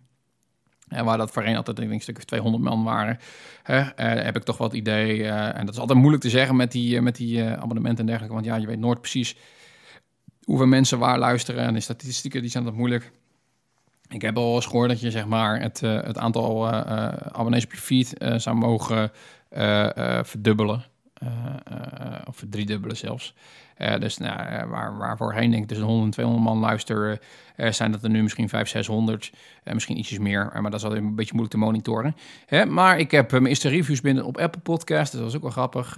En waar dat voorheen altijd ik een stuk of 200 man waren, hè, eh, heb ik toch het idee. eh, en dat is altijd moeilijk te zeggen met die, eh, met die abonnementen en dergelijke. Want ja, je weet nooit precies hoeveel mensen waar luisteren. En de statistieken die zijn dat moeilijk. Ik heb al eens gehoord dat je zeg maar, het, het aantal abonnees op je feed zou mogen verdubbelen. Eh, eh, of verdriedubbelen zelfs. Eh, dus nou, waar, voorheen denk ik tussen 100 en 200 man luisteren, zijn dat er nu misschien 500, 600, eh, misschien ietsjes meer. Maar dat is altijd een beetje moeilijk te monitoren. Hè? Maar ik heb mijn reviews binnen op Apple Podcast. Dat was ook wel grappig.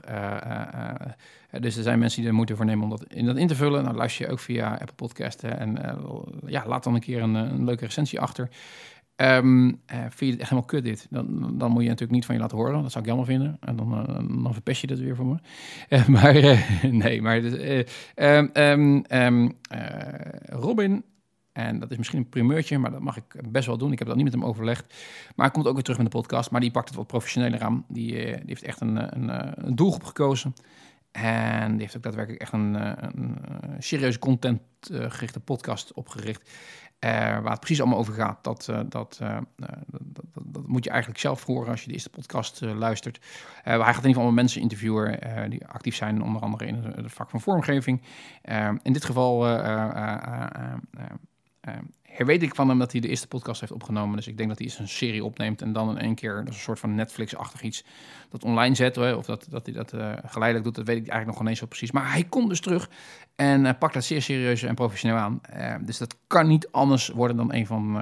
Dus er zijn mensen die er moeite voor nemen om dat in, dat in te vullen. Nou, luister je ook via Apple Podcast. En ja, laat dan een keer een, een leuke recensie achter. Ehm, eh, vind je het echt helemaal kut dit? Dan, dan moet je natuurlijk niet van je laten horen. Dat zou ik jammer vinden. En dan, eh, dan verpest je dat weer voor me. Eh, maar nee, maar dus, eh, ehm, ehm, ehm, eh, Robin, en dat is misschien een primeurtje, maar dat mag ik best wel doen. Ik heb dat niet met hem overlegd. Maar hij komt ook weer terug met de podcast. Maar die pakt het wat professioneler aan. Die, die heeft echt een, een, een doelgroep gekozen. En die heeft ook daadwerkelijk echt een, een, eh, serieuze content eh, gerichte podcast opgericht. Eh, waar het precies allemaal over gaat. Dat, eh, dat, eh, eh, dat, dat, dat, dat moet je eigenlijk zelf horen als je de eerste podcast luistert. Hij gaat in ieder geval mensen interviewen die actief zijn, onder andere in het, vak van vormgeving. In dit geval herweet ik van hem dat hij de eerste podcast heeft opgenomen. Dus ik denk dat hij eens een serie opneemt en dan in één keer, dat is een soort van Netflix-achtig iets, dat online zet. Of dat, dat hij dat eh, geleidelijk doet, dat weet ik eigenlijk nog niet zo precies. Maar hij komt dus terug en eh, pakt dat zeer serieus en professioneel aan. Eh, dus dat kan niet anders worden dan een van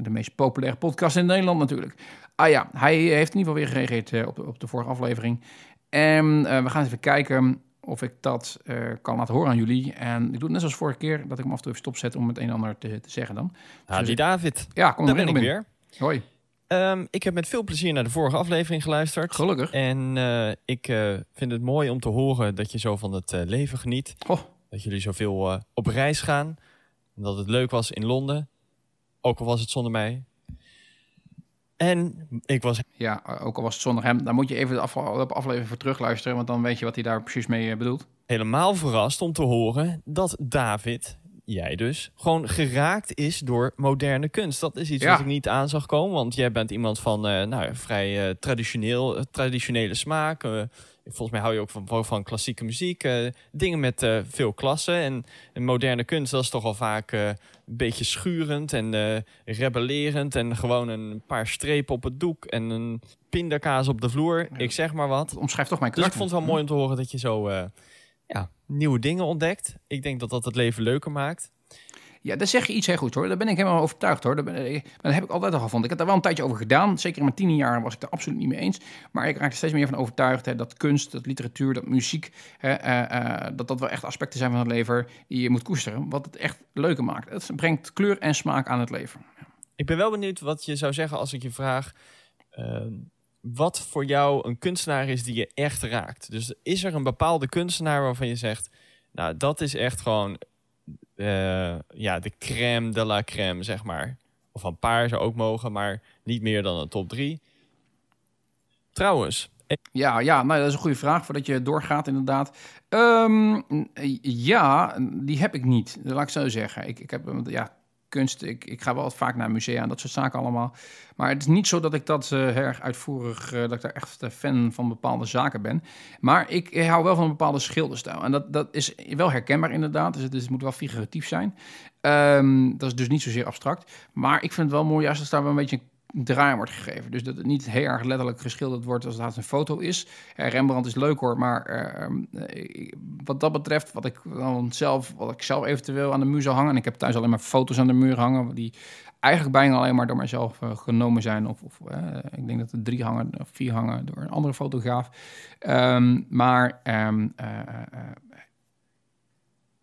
de meest populaire podcasts in Nederland natuurlijk. Ah ja, hij heeft in ieder geval weer gereageerd op, de, op de vorige aflevering. En we gaan even kijken of ik dat eh, kan laten horen aan jullie. En ik doe het net zoals vorige keer, dat ik hem af en toe even stopzet om het een en ander te, te zeggen dan. Ah, die David. Ja, kom Daar er ben ik weer. Hoi, Ehm, ik heb met veel plezier naar de vorige aflevering geluisterd. gelukkig. En eh, ik eh, vind het mooi om te horen dat je zo van het leven geniet. Oh, Dat jullie zoveel op reis gaan. En dat het leuk was in Londen. Ook al was het zonder mij. En ik was ja, ook al was het zonder hem, dan moet je even de afgelopen aflevering voor terugluisteren, want dan weet je wat hij daar precies mee eh, bedoelt. helemaal verrast om te horen dat David, jij dus, gewoon geraakt is door moderne kunst. Dat is iets Ja. wat ik niet aan zag komen, want jij bent iemand van eh, nou, vrij eh, traditioneel, traditionele smaak. Volgens mij hou je ook van, van klassieke muziek. eh, dingen met eh, veel klassen. En, en moderne kunst, dat is toch al vaak eh, een beetje schurend en rebellerend. En gewoon een paar strepen op het doek en een pindakaas op de vloer. Ik zeg maar wat. Het omschrijft toch mijn Dus ik karakter. vond het wel mooi om te horen dat je zo ja, nieuwe dingen ontdekt. Ik denk dat dat het leven leuker maakt. Ja, daar zeg je iets heel goed hoor. Daar ben ik helemaal overtuigd hoor. Daar ben, ik- dat heb ik altijd al gevonden. Ik heb daar wel een tijdje over gedaan. Zeker in mijn tien jaar was ik daar absoluut niet mee eens. Maar ik raak er steeds meer van overtuigd hè, dat kunst, dat literatuur, dat muziek, hè, eh, eh, dat dat wel echt aspecten zijn van het leven die je moet koesteren. Wat het echt leuker maakt. Het brengt kleur en smaak aan het leven. Ik ben wel benieuwd wat je zou zeggen als ik je vraag... ehm, wat voor jou een kunstenaar is die je echt raakt. Dus is er een bepaalde kunstenaar waarvan je zegt... nou, dat is echt gewoon eh, ja, de crème de la crème, zeg maar. Of een paar zou ook mogen, maar niet meer dan een top drie. Trouwens, Ja, ja nou, dat is een goede vraag voordat je doorgaat inderdaad. Ehm, ja, die heb ik niet. Laat ik zo zeggen. Ik, ik heb ja, kunst. Ik, ik ga wel vaak naar musea en dat soort zaken allemaal. Maar het is niet zo dat ik dat eh, heel erg uitvoerig, eh, dat ik daar echt eh, fan van bepaalde zaken ben. Maar ik hou wel van bepaalde schilderstijl. En dat, dat is wel herkenbaar inderdaad. Dus het, moet wel figuratief zijn. Ehm, dat is dus niet zozeer abstract. Maar ik vind het wel mooi als er daar wel een beetje draai wordt gegeven. Dus dat het niet heel erg letterlijk geschilderd wordt als het een foto is. Rembrandt is leuk hoor, maar eh, eh, wat dat betreft, wat ik dan zelf, wat ik zelf eventueel aan de muur zou hangen, en ik heb thuis alleen maar foto's aan de muur hangen, die eigenlijk bijna alleen maar door mijzelf eh, genomen zijn. Of, of eh, ik denk dat er drie hangen, of vier hangen door een andere fotograaf. Ehm, maar ehm, eh,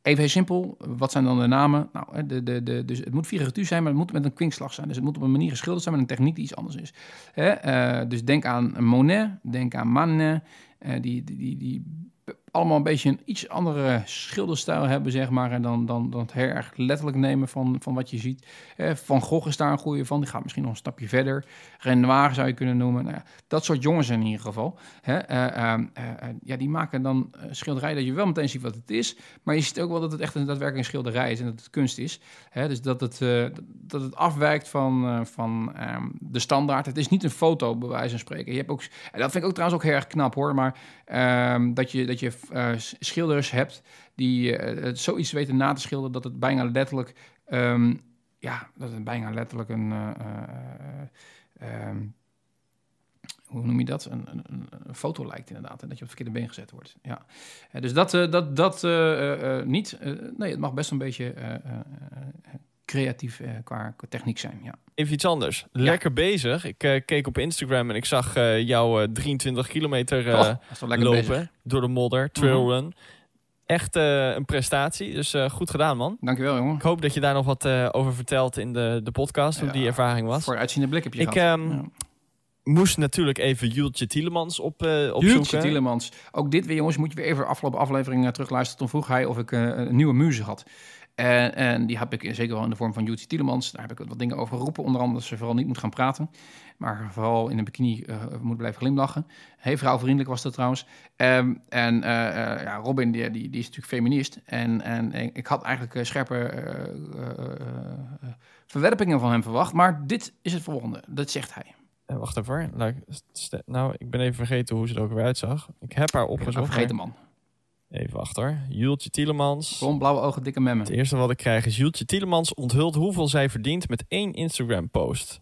Even heel simpel, wat zijn dan de namen? Nou, de, de, de, dus het moet figuratief zijn, maar het moet met een kwinkslag zijn. Dus het moet op een manier geschilderd zijn met een techniek die iets anders is. Hè? eh, dus denk aan Monet, denk aan Manet, eh, die, die, die, die allemaal een beetje een iets andere schilderstijl hebben, zeg maar. En dan, dan, dan het heel letterlijk nemen van, van wat je ziet. Eh, van Gogh is daar een goede van, die gaat misschien nog een stapje verder. Renoir zou je kunnen noemen. Nou ja, dat soort jongens in ieder geval. Hè? eh, eh, eh, eh, ja, die maken dan schilderijen dat je wel meteen ziet wat het is. Maar je ziet ook wel dat het echt een daadwerkelijk schilderij is en dat het kunst is. Hè? Dus dat het, dat het afwijkt van, van ehm, de standaard. Het is niet een foto, bij wijze van spreken. Je hebt ook, en dat vind ik ook trouwens ook heel erg knap hoor. Maar ehm, dat je, dat je eh, schilders hebt die eh, het zoiets weten na te schilderen dat het bijna letterlijk. ehm, ja, dat het bijna letterlijk een. eh, eh, ehm, hoe noem je dat? Een, een, een- foto lijkt inderdaad. En dat je op het verkeerde been gezet wordt. Ja. Dus dat, dat, dat niet. Nee, het mag best een beetje creatief eh, qua, qua techniek zijn. Ja. even iets anders. Lekker bezig. Ik eh, keek op Instagram en ik zag eh, jou eh, 23 kilometer Oh, lopen bezig. Mhm. door de modder, trailrun. Echt eh, een prestatie, dus goed gedaan man. Dankjewel, jongen. Ik hoop dat je daar nog wat over vertelt in de, de podcast, hoe die ervaring was. Voor uitziende blik heb je Ik gehad. ehm, Ja. moest natuurlijk even Jultje Tielemans op, eh Jultje opzoeken. Tielemans. Ook dit weer, jongens, moet je weer even afgelopen aflevering terugluisteren. Toen vroeg hij of ik een nieuwe muze had. En, en die heb ik zeker wel in de vorm van Jultje Tielemans. Daar heb ik wat dingen over geroepen. Onder andere dat ze vooral niet moet gaan praten. Maar vooral in een bikini eh, moet blijven glimlachen. Heel vrouwvriendelijk was dat trouwens. Ehm, en eh, eh, ja, Robin, die, die, die is natuurlijk feminist. En, en ik ik had eigenlijk scherpe verwerpingen van hem verwacht. Maar dit is het volgende. Dat zegt hij. Wacht even. Nou, nou, ik ben even vergeten hoe ze er ook weer uitzag. Ik heb haar Ik opgezocht. vergeten, man. Even wachten hoor. Jultje Tielemans. Blond, blauwe ogen, dikke memmen. Het eerste wat ik krijg is Jultje Tielemans onthult hoeveel zij verdient met één Instagram post.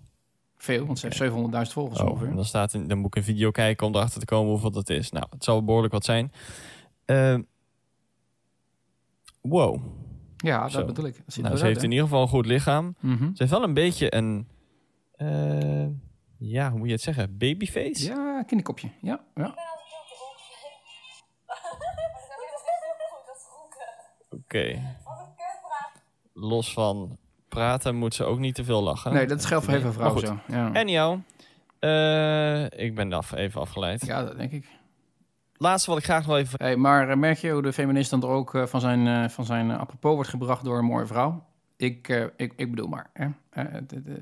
Veel, want ze heeft 700.000 volgers Oh, ongeveer. en dan, staat in, dan moet ik een video kijken om erachter te komen hoeveel dat is. Nou, het zal behoorlijk wat zijn. Eh, wow. Ja, dat Zo. bedoel ik. Dat Nou, ze heeft in ieder geval een goed lichaam. Mhm. Ze heeft wel een beetje een... eh, ja, hoe moet je het zeggen? Babyface? Ja, kinderkopje. Ja, ja. Oké. Los van praten moet ze ook niet te veel lachen. Nee, dat geldt voor heel veel vrouwen zo. Ja. Anyhow, eh, ik ben af, even afgeleid. ja, dat denk ik. Laatste wat ik graag nog even... Hey, maar eh, merk je hoe de feminist dan er ook eh, van zijn, van zijn apropos wordt gebracht door een mooie vrouw? Ik, ik, ik bedoel maar. Hè?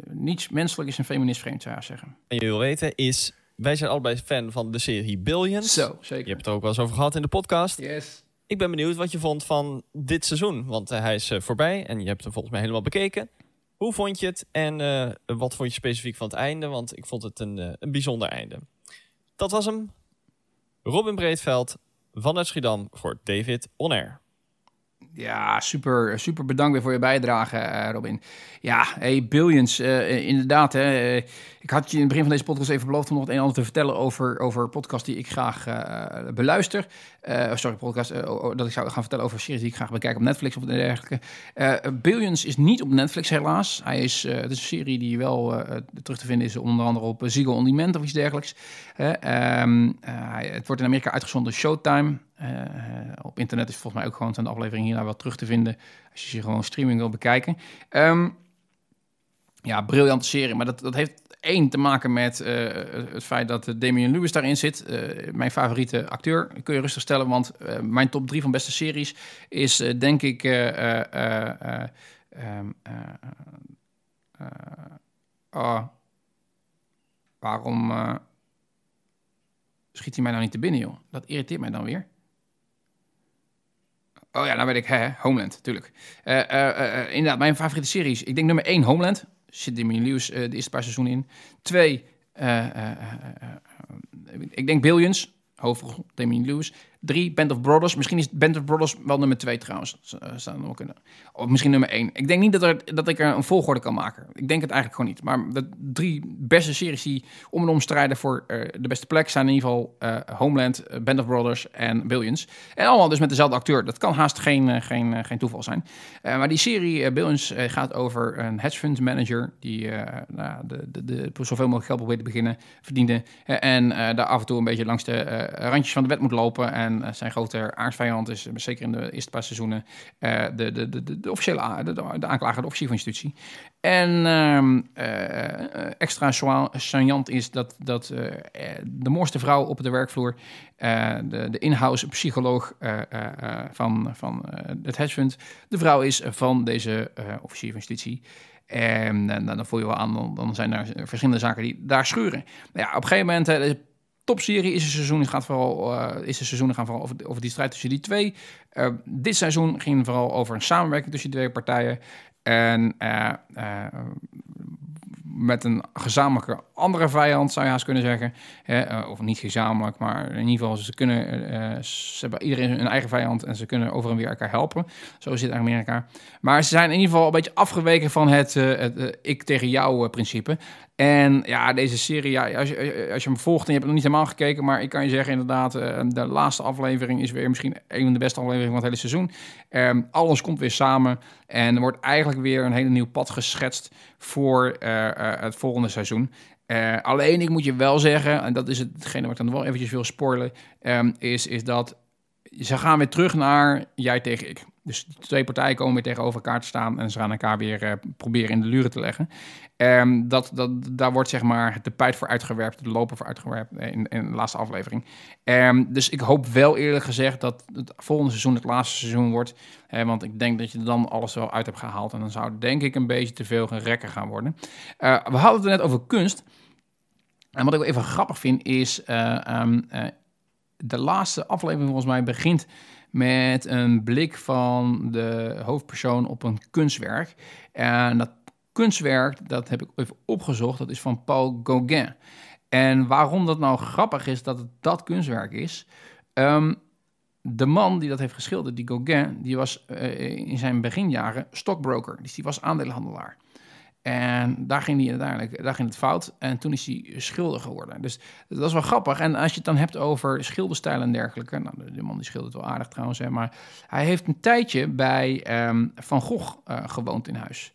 Niets menselijk is een feminist vreemd, zou je zeggen. En je wil weten is... Wij zijn allebei fan van de serie Billions. Zo, Je zeker. hebt het er ook wel eens over gehad in de podcast. Yes. Ik ben benieuwd wat je vond van dit seizoen. Want eh, hij is eh, voorbij en je hebt hem volgens mij helemaal bekeken. Hoe vond je het en eh, wat vond je specifiek van het einde? Want ik vond het een, een bijzonder einde. Dat was hem. Robin Breedveld vanuit Schiedam voor David On Air. Ja, super, super bedankt weer voor je bijdrage, Robin. Ja, hey, Billions, inderdaad. Hè, ik had je in het begin van deze podcast even beloofd om nog het een en ander te vertellen over, over podcasts die ik graag eh, beluister. Eh, sorry, podcast, eh, oh, oh, dat ik zou gaan vertellen over series die ik graag bekijk op Netflix of dergelijke. Billions is niet op Netflix helaas. Hij is, het is een serie die wel terug te vinden is onder andere op Ziggo On Demand of iets dergelijks. Ehm, eh, het wordt in Amerika uitgezonden Showtime. Op internet is volgens mij ook gewoon zijn de afleveringen hierna wel terug te vinden. Als je ze gewoon streaming wil bekijken. Ehm, ja, briljante serie. Maar dat, dat heeft één te maken met eh, het feit dat eh, Damian Lewis daarin zit. Eh, mijn favoriete acteur. Kun je rustig stellen, want mijn top drie van beste series is denk ik... eh, eh, eh, eh, ehm, eh, eh, oh, waarom schiet hij mij nou niet te binnen, joh? Dat irriteert mij dan weer. Oh ja, nou weet ik, hè, Homeland, tuurlijk. Eh, inderdaad, mijn favoriete series. Ik denk nummer 1, Homeland. Zit Damian Lewis eh, de eerste paar seizoenen in. Twee, eh, eh, ik denk Billions. Hoofdrol Damian Lewis. Drie, Band of Brothers. Misschien is Band of Brothers wel nummer twee trouwens. Zou kunnen. Of misschien nummer één. Ik denk niet dat, er, dat ik er een volgorde kan maken. Ik denk het eigenlijk gewoon niet. Maar de drie beste series die om en om strijden voor eh, de beste plek... zijn in ieder geval eh, Homeland, eh, Band of Brothers en Billions. En allemaal dus met dezelfde acteur. Dat kan haast geen, geen, geen toeval zijn. Maar die serie Billions gaat over een hedge fund manager... die nou, de, de, de, zoveel mogelijk geld probeert te beginnen, verdienen... eh, en daar af en toe een beetje langs de randjes van de wet moet lopen... en eh, zijn grote aardsvijand is, eh, zeker in de eerste paar seizoenen... eh, de, de, de, de, officiële de, aanklager, de officier van justitie. En ehm, eh, extra saillant is dat, dat de mooiste vrouw op de werkvloer... de, de in-house psycholoog van, van het hedge fund... de vrouw is van deze officier van justitie... En, nou, dan voel je wel aan, dan, zijn er verschillende zaken die daar schuren. Nou ja, op een gegeven moment, topserie is een seizoen, gaat vooral, eh, is de seizoenen gaan vooral over, over die strijd tussen die twee. Eh, dit seizoen ging vooral over een samenwerking tussen die twee partijen. En eh, eh, met een gezamenlijke andere vijand, zou je haast kunnen zeggen. Eh, of niet gezamenlijk, maar in ieder geval, ze kunnen, eh, ze hebben iedereen hun eigen vijand en ze kunnen over en weer elkaar helpen. Zo zit Amerika. Maar ze zijn in ieder geval een beetje afgeweken van het, eh, het eh, ik tegen jou eh, principe. En ja, deze serie, ja, als, je, als je hem volgt en je hebt nog niet helemaal gekeken, maar ik kan je zeggen inderdaad, eh, de laatste aflevering is weer misschien een van de beste afleveringen van het hele seizoen. Ehm, alles komt weer samen en er wordt eigenlijk weer een hele nieuw pad geschetst voor eh, eh, het volgende seizoen. Alleen, ik moet je wel zeggen, en dat is hetgene wat ik dan wel eventjes wil spoilen, ehm, is, is dat ze gaan weer terug naar jij tegen ik. Dus de twee partijen komen weer tegenover elkaar te staan en ze gaan elkaar weer eh, proberen in de luren te leggen. Ehm, dat, dat, daar wordt zeg maar het tapijt voor uitgewerpt, de loper voor uitgewerpt eh, in, in de laatste aflevering. Ehm, dus ik hoop wel eerlijk gezegd dat het volgende seizoen het laatste seizoen wordt. Want ik denk dat je dan alles wel uit hebt gehaald. En dan zou denk ik een beetje te veel gerekken gaan worden. Eh, we hadden het net over kunst. En wat ik wel even grappig vind is... eh, ehm, eh, de laatste aflevering volgens mij begint met een blik van de hoofdpersoon op een kunstwerk. En dat kunstwerk, dat heb ik even opgezocht, dat is van Paul Gauguin. En waarom dat nou grappig is dat het dat kunstwerk is... ehm, de man die dat heeft geschilderd, die Gauguin, die was eh, in zijn beginjaren stockbroker. Dus die was aandeelhandelaar. En daar ging, hij uiteindelijk, daar ging het fout. En toen is hij schilder geworden. Dus dat is wel grappig. En als je het dan hebt over schilderstijl en dergelijke. Nou, de, man die schildert wel aardig trouwens. Hè, maar hij heeft een tijdje bij ehm, Van Gogh eh, gewoond in huis.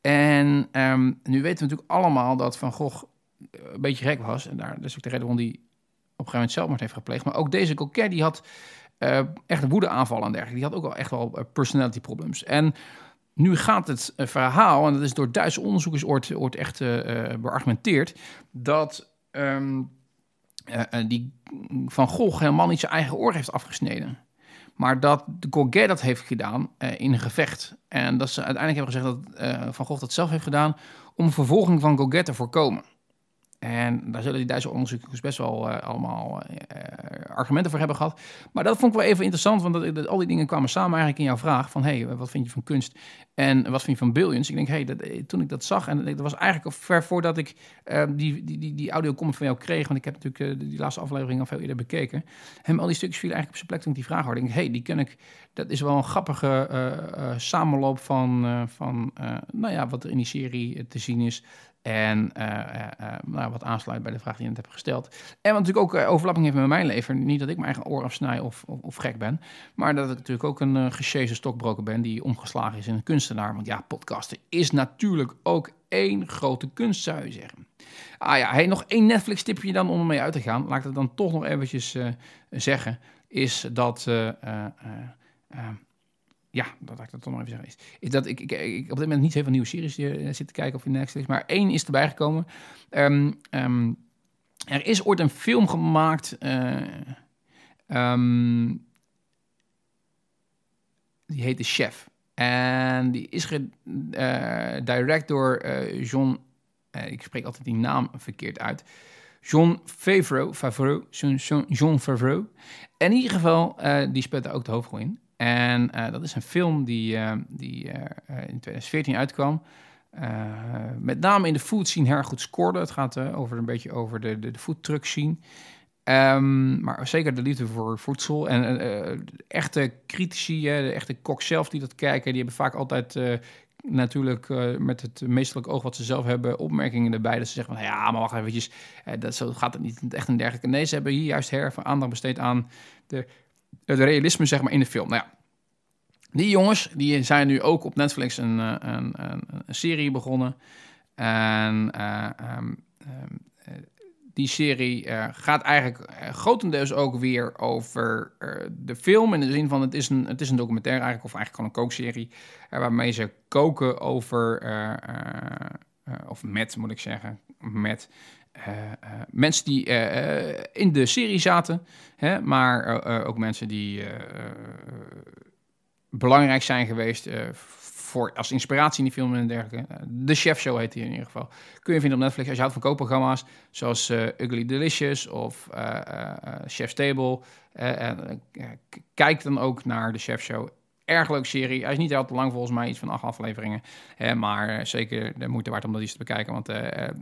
En ehm, nu weten we natuurlijk allemaal dat Van Gogh een beetje gek was. En daar, dat is ook de reden waarom hij op een gegeven moment zelfmoord heeft gepleegd. Maar ook deze Coquet, die had eh echt woedeaanvallen en dergelijke. Die had ook wel echt wel eh, personality problems. En nu gaat het eh, verhaal, en dat is door Duitse onderzoekers ooit, echt eh, eh, beargumenteerd, dat ehm, eh, eh, die Van Gogh helemaal niet zijn eigen oor heeft afgesneden. Maar dat de Gauguin dat heeft gedaan in een gevecht. En dat ze uiteindelijk hebben gezegd dat Van Gogh dat zelf heeft gedaan om vervolging van Gauguin te voorkomen. En daar zullen die Duitse onderzoekers best wel eh, allemaal eh, argumenten voor hebben gehad. Maar dat vond ik wel even interessant, want dat, al die dingen kwamen samen eigenlijk in jouw vraag van... hé, hey, wat vind je van kunst en wat vind je van Billions? Ik denk, hé, hey, eh, toen ik dat zag, en dat was eigenlijk ver voordat ik die, die, die, die audio-comment van jou kreeg... want ik heb natuurlijk die laatste aflevering al veel eerder bekeken... hem al die stukjes vielen eigenlijk op zijn plek toen ik die vraag hoorde. Ik denk, hé, hey, die ken ik... Dat is wel een grappige samenloop van, van nou ja, wat er in die serie te zien is... En eh, eh, eh, nou, wat aansluit bij de vraag die je net hebt gesteld. En wat natuurlijk ook overlapping heeft met mijn leven. Niet dat ik mijn eigen oor afsnij of, of, gek ben. Maar dat ik natuurlijk ook een uh, stokbroker ben die omgeslagen is in een kunstenaar. Want ja, podcasten is natuurlijk ook één grote kunst, zou je zeggen. Ah ja, hey, nog één Netflix-tipje dan om ermee uit te gaan. Laat ik het dan toch nog eventjes zeggen. Is dat... Ja, dat laat ik dat toch nog even zeggen. Is, dat ik, ik, op dit moment niet heel veel nieuwe series uh, zit te kijken of in Netflix, maar één is erbij gekomen. Um, um, er is ooit een film gemaakt. Uh, um, die heet De Chef. En die is gedirect uh, door uh, John. ik spreek altijd die naam verkeerd uit. John Favreau. Favreau John, Favreau. In ieder geval, die speelt daar ook de hoofdrol in. En uh, dat is een film die, uh, die uh, in 2014 uitkwam. met name in de food scene erg goed scoorde. Het gaat over een beetje over de, de, de food truck scene. Um, maar zeker de liefde voor voedsel. En de echte critici, de echte kok zelf die dat kijken, die hebben vaak altijd natuurlijk met het meestelijk oog wat ze zelf hebben, opmerkingen erbij. Dat ze zeggen van, ja, maar wacht eventjes, uh, dat, zo gaat het niet echt een dergelijke. Nee, ze hebben hier juist her van aandacht besteed aan de, het realisme, zeg maar, in de film. Nou ja, die jongens, die zijn nu ook op Netflix een, eh, een, een, een serie begonnen. En uh, um, um, die serie gaat eigenlijk grotendeels ook weer over de film. In de zin van, het is een, het is een documentaire eigenlijk, of eigenlijk gewoon een kookserie. waarmee ze koken over, of met moet ik zeggen, met uh, uh, mensen die in de serie zaten, hè, maar ook mensen die belangrijk zijn geweest voor, als inspiratie in die film en dergelijke. De Chef Show heet die in ieder geval. Kun je vinden op Netflix als je houdt van kookprogramma's, zoals Ugly Delicious of Chef's Table. kijk dan ook naar de Chef Show erg leuk serie. Hij is niet al te lang volgens mij, iets van acht afleveringen. Hè, maar uh, zeker de moeite waard om dat eens te bekijken. Want uh,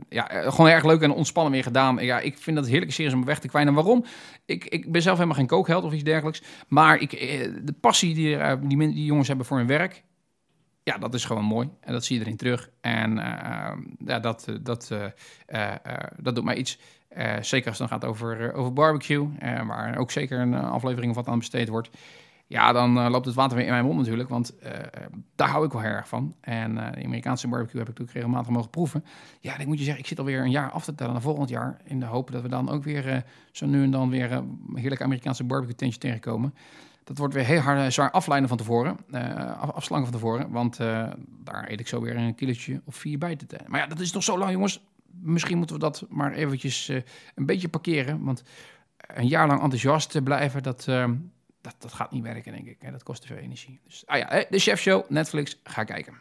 ja, uh, gewoon erg leuk en ontspannen weer gedaan. Ja, ik vind dat heerlijke series om weg te kwijnen. Waarom? Ik, ik ben zelf helemaal geen kookheld of iets dergelijks. Maar ik, de passie die, die, die jongens hebben voor hun werk... Ja, dat is gewoon mooi. En dat zie je erin terug. En ja, dat, dat, dat doet mij iets. zeker als het dan gaat over, over barbecue. waar ook zeker een aflevering of wat aan besteed wordt ja, dan uh, loopt het water weer in mijn mond natuurlijk, want uh, daar hou ik wel erg van. En de Amerikaanse barbecue heb ik natuurlijk regelmatig mogen proeven. Ja, ik moet je zeggen, ik zit alweer een jaar af te tellen naar volgend jaar, in de hoop dat we dan ook weer zo nu en dan weer een heerlijke Amerikaanse barbecue tentje tegenkomen. Dat wordt weer heel hard zwaar afleiden van tevoren, af, afslangen van tevoren, want daar eet ik zo weer een kilootje of vier bij te tellen. Maar ja, dat is toch zo lang, jongens. Misschien moeten we dat maar eventjes een beetje parkeren, want een jaar lang enthousiast blijven, dat dat, dat gaat niet werken, denk ik. En dat kost te veel energie. Dus, ah ja, de Chef Show, Netflix, ga kijken.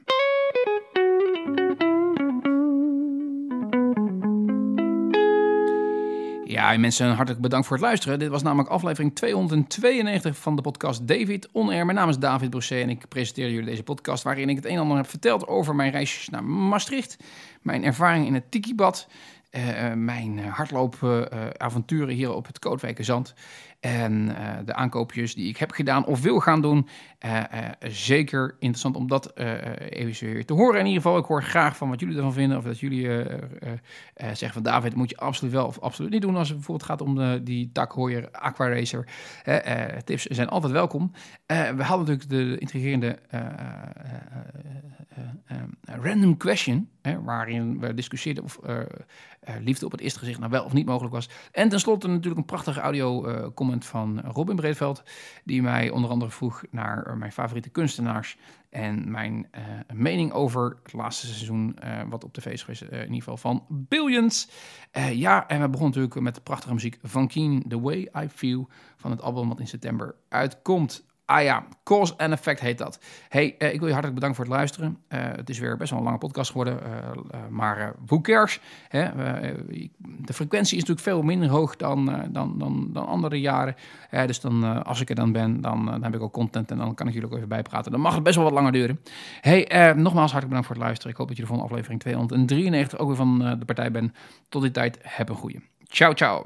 Ja, mensen, hartelijk bedankt voor het luisteren. Dit was namelijk aflevering 292 van de podcast David On Air. Mijn naam is David Brosset en ik presenteer jullie deze podcast... waarin ik het een en ander heb verteld over mijn reisjes naar Maastricht... mijn ervaring in het Tikibad... Uh, mijn hardloopavonturen uh, hier op het Kootwijkerzand. En de aankoopjes die ik heb gedaan of wil gaan doen. zeker interessant om dat even weer te horen. In ieder geval, ik hoor graag van wat jullie ervan vinden. Of dat jullie zeggen van David, moet je absoluut wel of absoluut niet doen. Als het bijvoorbeeld gaat om de, die takhooier Aqua Racer. tips zijn altijd welkom. we hadden natuurlijk de intrigerende random question waarin we discussieerden of eh, eh, liefde op het eerste gezicht nou wel of niet mogelijk was. En tenslotte natuurlijk een prachtige audio-comment van Robin Breedveld, die mij onder andere vroeg naar eh, mijn favoriete kunstenaars en mijn eh, mening over het laatste seizoen eh, wat op tv is geweest, eh, in ieder geval van Billions. Eh, ja, en we begonnen natuurlijk met de prachtige muziek van Keen, The Way I Feel, van het album wat in september uitkomt. Ah ja, Cause and Effect heet dat. Hey, eh, ik wil je hartelijk bedanken voor het luisteren. Eh, het is weer best wel een lange podcast geworden, eh, maar who cares? Hè? De frequentie is natuurlijk veel minder hoog dan, dan, dan, dan andere jaren. Dus dan, als ik er dan ben, dan, dan heb ik ook content en dan kan ik jullie ook even bijpraten. Dan mag het best wel wat langer duren. Hey, nogmaals hartelijk bedankt voor het luisteren. Ik hoop dat je de volgende aflevering 293 ook weer van de partij bent. Tot die tijd, heb een goeie. Ciao, ciao.